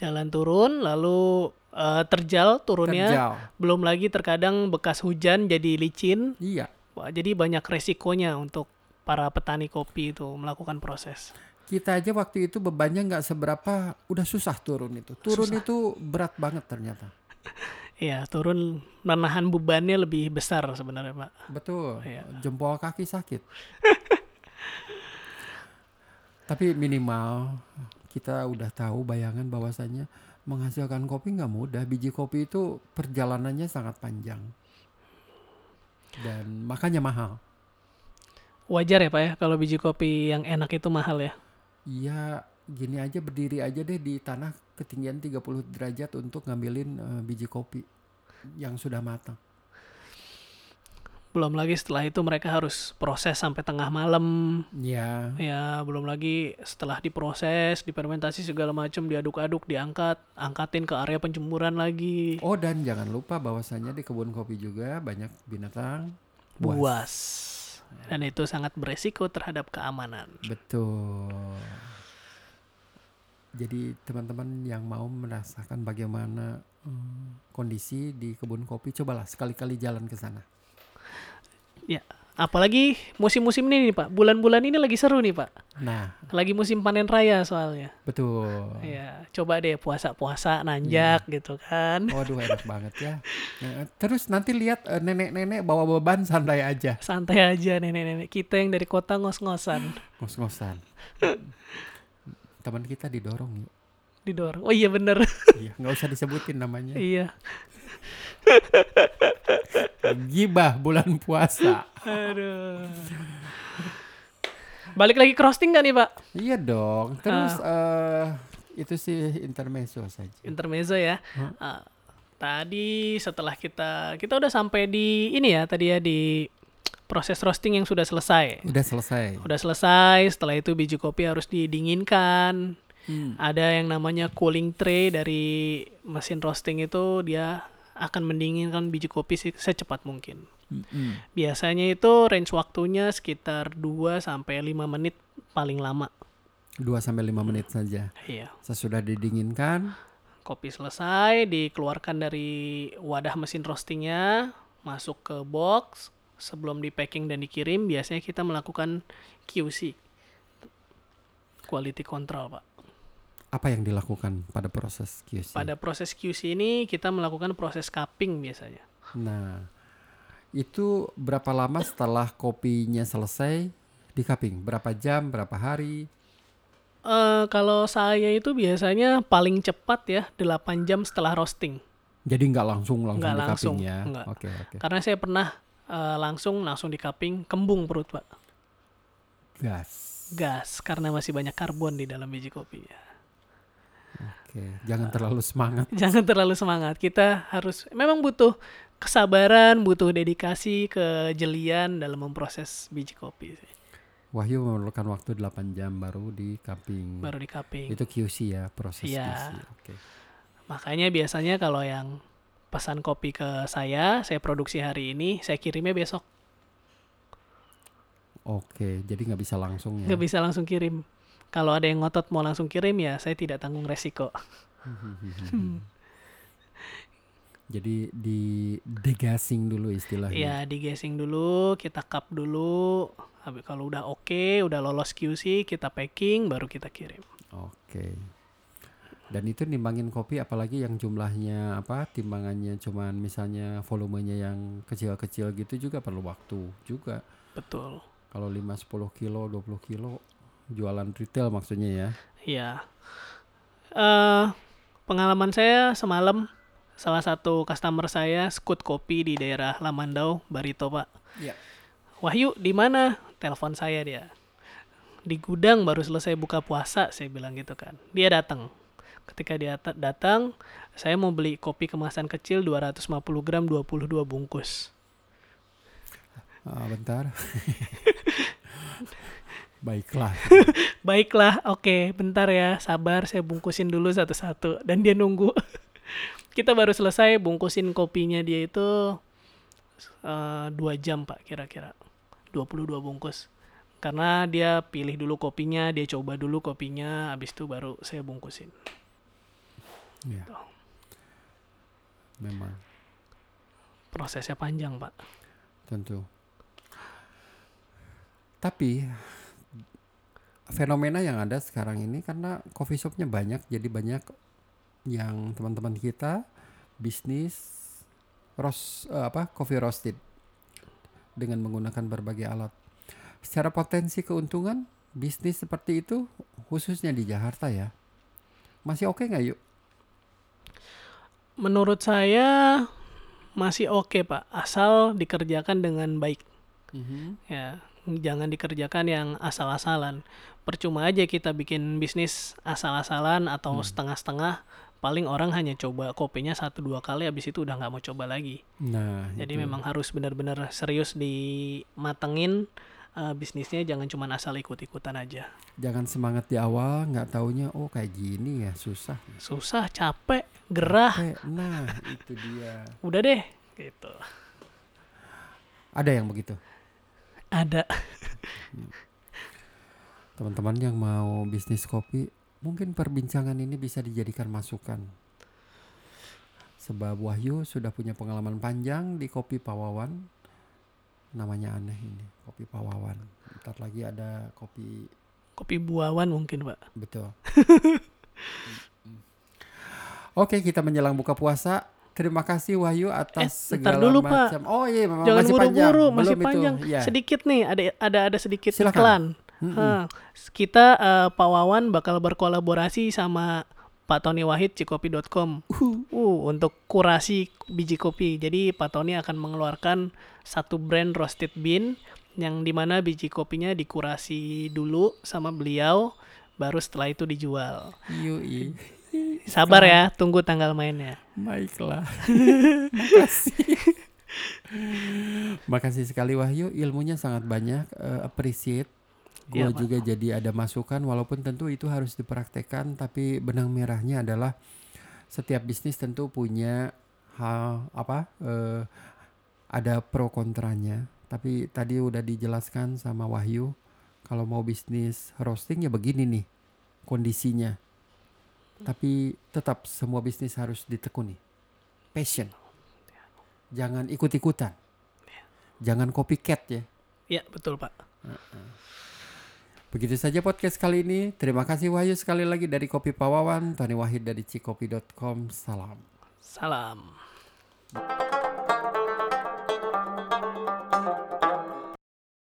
Jalan turun, lalu eh, terjal turunnya. terjal. Belum lagi terkadang bekas hujan jadi licin. Iya. Wah, jadi banyak resikonya untuk para petani kopi itu melakukan proses. Kita aja waktu itu bebannya nggak seberapa, udah susah turun itu. Turun Susah. itu berat banget ternyata. Iya, turun menahan bebannya lebih besar sebenarnya, Pak. Betul. Iya. Jempol kaki sakit. Tapi minimal kita udah tahu bayangan bahwasannya menghasilkan kopi nggak mudah. Biji kopi itu perjalanannya sangat panjang. Dan makanya mahal. Wajar ya, Pak ya, kalau biji kopi yang enak itu mahal ya. Iya, gini aja berdiri aja deh di tanah ketinggian 30 derajat untuk ngambilin eh, biji kopi yang sudah matang. Belum lagi setelah itu mereka harus proses sampai tengah malam. Ya, Ya, belum lagi setelah diproses, difermentasi segala macam, diaduk-aduk, diangkat, angkatin ke area penjemuran lagi. Oh dan jangan lupa bahwasannya di kebun kopi juga banyak binatang Buas. Dan itu sangat beresiko terhadap keamanan. Betul. Jadi teman-teman yang mau merasakan bagaimana hmm, kondisi di kebun kopi, cobalah sekali-kali jalan ke sana. Apalagi musim-musim ini nih Pak. Bulan-bulan ini lagi seru nih Pak. Nah, Lagi musim panen raya soalnya. betul. Ya, coba deh puasa-puasa nanjak gitu kan. Waduh enak banget ya. Nah, terus nanti lihat eh, nenek-nenek bawa beban santai aja, Santai aja nenek-nenek kita yang dari kota ngos-ngosan. ngos-ngosan. Teman kita didorong yuk. Didorong. Oh iya bener. Iya, nggak usah disebutin namanya. iya. Gibah bulan puasa. Aduh. Balik lagi ke roasting gak nih Pak? Iya dong. Terus eh itu sih intermezzo saja. Intermezzo ya. Ah, tadi setelah kita kita udah sampai di ini ya tadi ya di proses roasting yang sudah selesai. Udah selesai. Udah selesai, setelah itu biji kopi harus didinginkan. Ada yang namanya cooling tray dari mesin roasting itu dia akan mendinginkan biji kopi se- secepat mungkin. Mm-mm. Biasanya itu range waktunya sekitar 2 sampai 5 menit paling lama. 2 sampai 5 menit saja. Iya. Sesudah didinginkan, Kopi selesai, dikeluarkan dari wadah mesin roastingnya, masuk ke box, sebelum di packing dan dikirim, biasanya kita melakukan QC. Quality control, Pak. apa yang dilakukan pada proses QC? Pada proses QC ini kita melakukan proses cupping biasanya. Nah, itu berapa lama setelah kopinya selesai di cupping? Berapa jam, berapa hari? Eh kalau saya itu biasanya paling cepat ya 8 jam setelah roasting. Jadi nggak langsung langsung Nggak di langsung, ya? nggak. Oke oke. Karena saya pernah eh, langsung langsung di cupping kembung perut, Pak. Gas. Gas karena masih banyak karbon di dalam biji kopinya. Oke, jangan terlalu semangat. Jangan terlalu semangat. Kita harus memang butuh kesabaran, butuh dedikasi, kejelian dalam memproses biji kopi. sih. Wahyu memerlukan waktu 8 jam baru di cupping. Baru di cupping. Itu QC ya, proses Iya. QC. Oke. Makanya biasanya kalau yang pesan kopi ke saya, saya produksi hari ini, saya kirimnya besok. Oke, jadi nggak bisa langsung ya. Nggak bisa langsung kirim. Kalau ada yang ngotot mau langsung kirim ya, saya tidak tanggung resiko. Jadi di degassing dulu istilahnya. Ya, digasing dulu, kita cup dulu. Habis kalau udah oke, udah lolos QC, kita packing, baru kita kirim. Oke. Dan itu nimbangin kopi apalagi yang jumlahnya apa timbangannya cuman misalnya volumenya yang kecil-kecil gitu juga perlu waktu juga. Betul. Kalau 5 10 kilo, 20 kilo jualan retail maksudnya ya. Iya. eh pengalaman saya semalam salah satu customer saya skut kopi di daerah Lamandau, Barito, Pak. Iya. Wahyu, di mana? Telepon saya dia. Di gudang baru selesai buka puasa, saya bilang gitu kan. Dia datang. Ketika dia ta- datang, saya mau beli kopi kemasan kecil 250 gram 22 bungkus. Ah, bentar. Baiklah. Baiklah, oke, bentar ya, sabar, saya bungkusin dulu satu-satu. Dan dia nunggu. Kita baru selesai bungkusin kopinya dia itu eh, dua jam pak kira-kira. 22 bungkus. Karena dia pilih dulu kopinya, dia coba dulu kopinya, habis itu baru saya bungkusin. Ya. Memang Prosesnya panjang pak. tentu. Tapi fenomena yang ada sekarang ini karena coffee shopnya banyak, jadi banyak yang teman-teman kita bisnis roast eh, apa coffee roasted dengan menggunakan berbagai alat. Secara potensi keuntungan bisnis seperti itu khususnya di Jakarta ya masih oke nggak yuk? Menurut saya masih oke pak, asal dikerjakan dengan baik. Ya, jangan dikerjakan yang asal-asalan. Percuma aja kita bikin bisnis asal-asalan atau setengah-setengah. Paling orang hanya coba kopinya satu dua kali, habis itu udah nggak mau coba lagi. Nah, Jadi itu. memang harus benar-benar serius dimatengin eh, bisnisnya, jangan cuma asal ikut-ikutan aja. jangan semangat di awal nggak taunya oh kayak gini ya susah. Susah, capek, gerah, Eh, nah itu dia. udah deh, gitu. Ada yang begitu. Ada. Teman-teman yang mau bisnis kopi, mungkin perbincangan ini bisa dijadikan masukan. Sebab Wahyu sudah punya pengalaman panjang di kopi Pawawan namanya aneh ini kopi Pawawan ntar lagi ada kopi Kopi buawan mungkin, Pak. betul oke kita menjelang buka puasa terima kasih Wahyu atas Eh, segala dulu, Pak. macam oh iya memang Jangan masih panjang buru-buru, masih Belum itu. panjang. Iya. Sedikit nih, ada ada ada sedikit Silakan. iklan. Hah, kita eh, Pak Wawan bakal berkolaborasi sama Pak Tony Wahid cikopi.com uh, untuk kurasi biji kopi. Jadi Pak Tony akan mengeluarkan satu brand roasted bean yang di mana biji kopinya dikurasi dulu sama beliau, baru setelah itu dijual. Yui. Sabar ya, tunggu tanggal mainnya. Baiklah. Makasih. Makasih sekali Wahyu, ilmunya sangat banyak, eh, appreciate. Gue Pak. juga jadi ada masukan walaupun tentu itu harus dipraktekkan tapi benang merahnya adalah setiap bisnis tentu punya hal apa eh, ada pro kontranya. Tapi tadi udah dijelaskan sama Wahyu kalau mau bisnis roasting ya begini nih kondisinya. Tapi tetap semua bisnis harus ditekuni. Passion. Jangan ikut-ikutan. Jangan copycat ya. Ya, betul, Pak. Begitu saja podcast kali ini. Terima kasih Wahyu sekali lagi dari Kopi Pawawan, Tony Wahid dari cikopi.com. Salam. Salam.